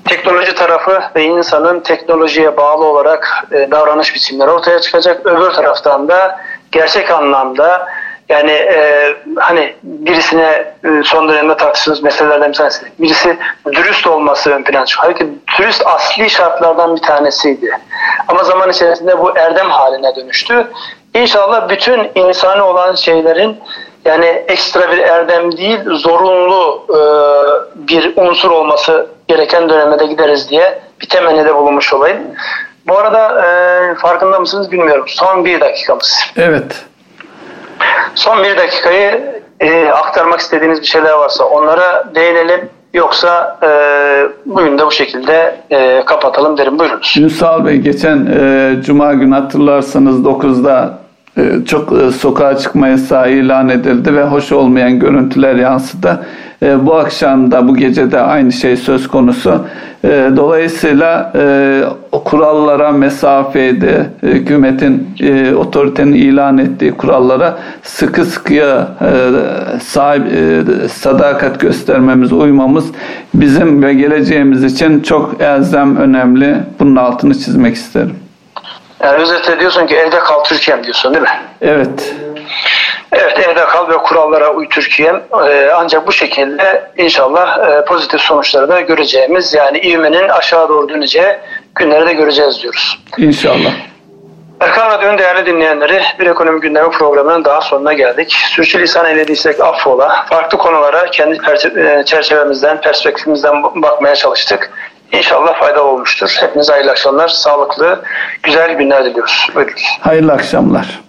teknoloji tarafı ve insanın teknolojiye bağlı olarak e, davranış biçimleri ortaya çıkacak. Öbür taraftan da gerçek anlamda yani e, hani birisine e, son dönemde tartıştığımız meselelerden bir tanesi. Birisi dürüst olması ön plana çıkıyor. Halbuki dürüst asli şartlardan bir tanesiydi. Ama zaman içerisinde bu erdem haline dönüştü. İnşallah bütün insani olan şeylerin yani ekstra bir erdem değil zorunlu e, bir unsur olması gereken dönemde gideriz diye bir temennide bulunmuş olayım. Bu arada e, farkında mısınız bilmiyorum. Son bir dakikamız. Evet. Son bir dakikayı e, aktarmak istediğiniz bir şeyler varsa onlara değinelim. Yoksa e, bugün de bu şekilde e, kapatalım derim. Buyurunuz. Ünsal Bey geçen e, Cuma günü hatırlarsanız 9'da e, çok e, sokağa çıkma yasağı ilan edildi ve hoş olmayan görüntüler yansıdı. E, bu akşam da bu gece de aynı şey söz konusu. Dolayısıyla o kurallara mesafeydi, hükümetin, otoritenin ilan ettiği kurallara sıkı sıkıya sahip, sadakat göstermemiz, uymamız bizim ve geleceğimiz için çok elzem önemli. Bunun altını çizmek isterim. Yani özetle diyorsun ki evde kal Türkiye'm diyorsun değil mi? Evet. Evet evde kal ve kurallara uy Türkiye'm. Ee, ancak bu şekilde inşallah e, pozitif sonuçları da göreceğimiz yani ivmenin aşağı doğru döneceği günleri de göreceğiz diyoruz. İnşallah. Erkan Radyo'nun değerli dinleyenleri bir ekonomi gündemi programının daha sonuna geldik. Sürçülisan eylediysek affola. Farklı konulara kendi e, çerçevemizden, perspektifimizden bakmaya çalıştık. İnşallah faydalı olmuştur. Hepinize hayırlı akşamlar, sağlıklı, güzel günler diliyoruz. Buyurun. Hayırlı akşamlar.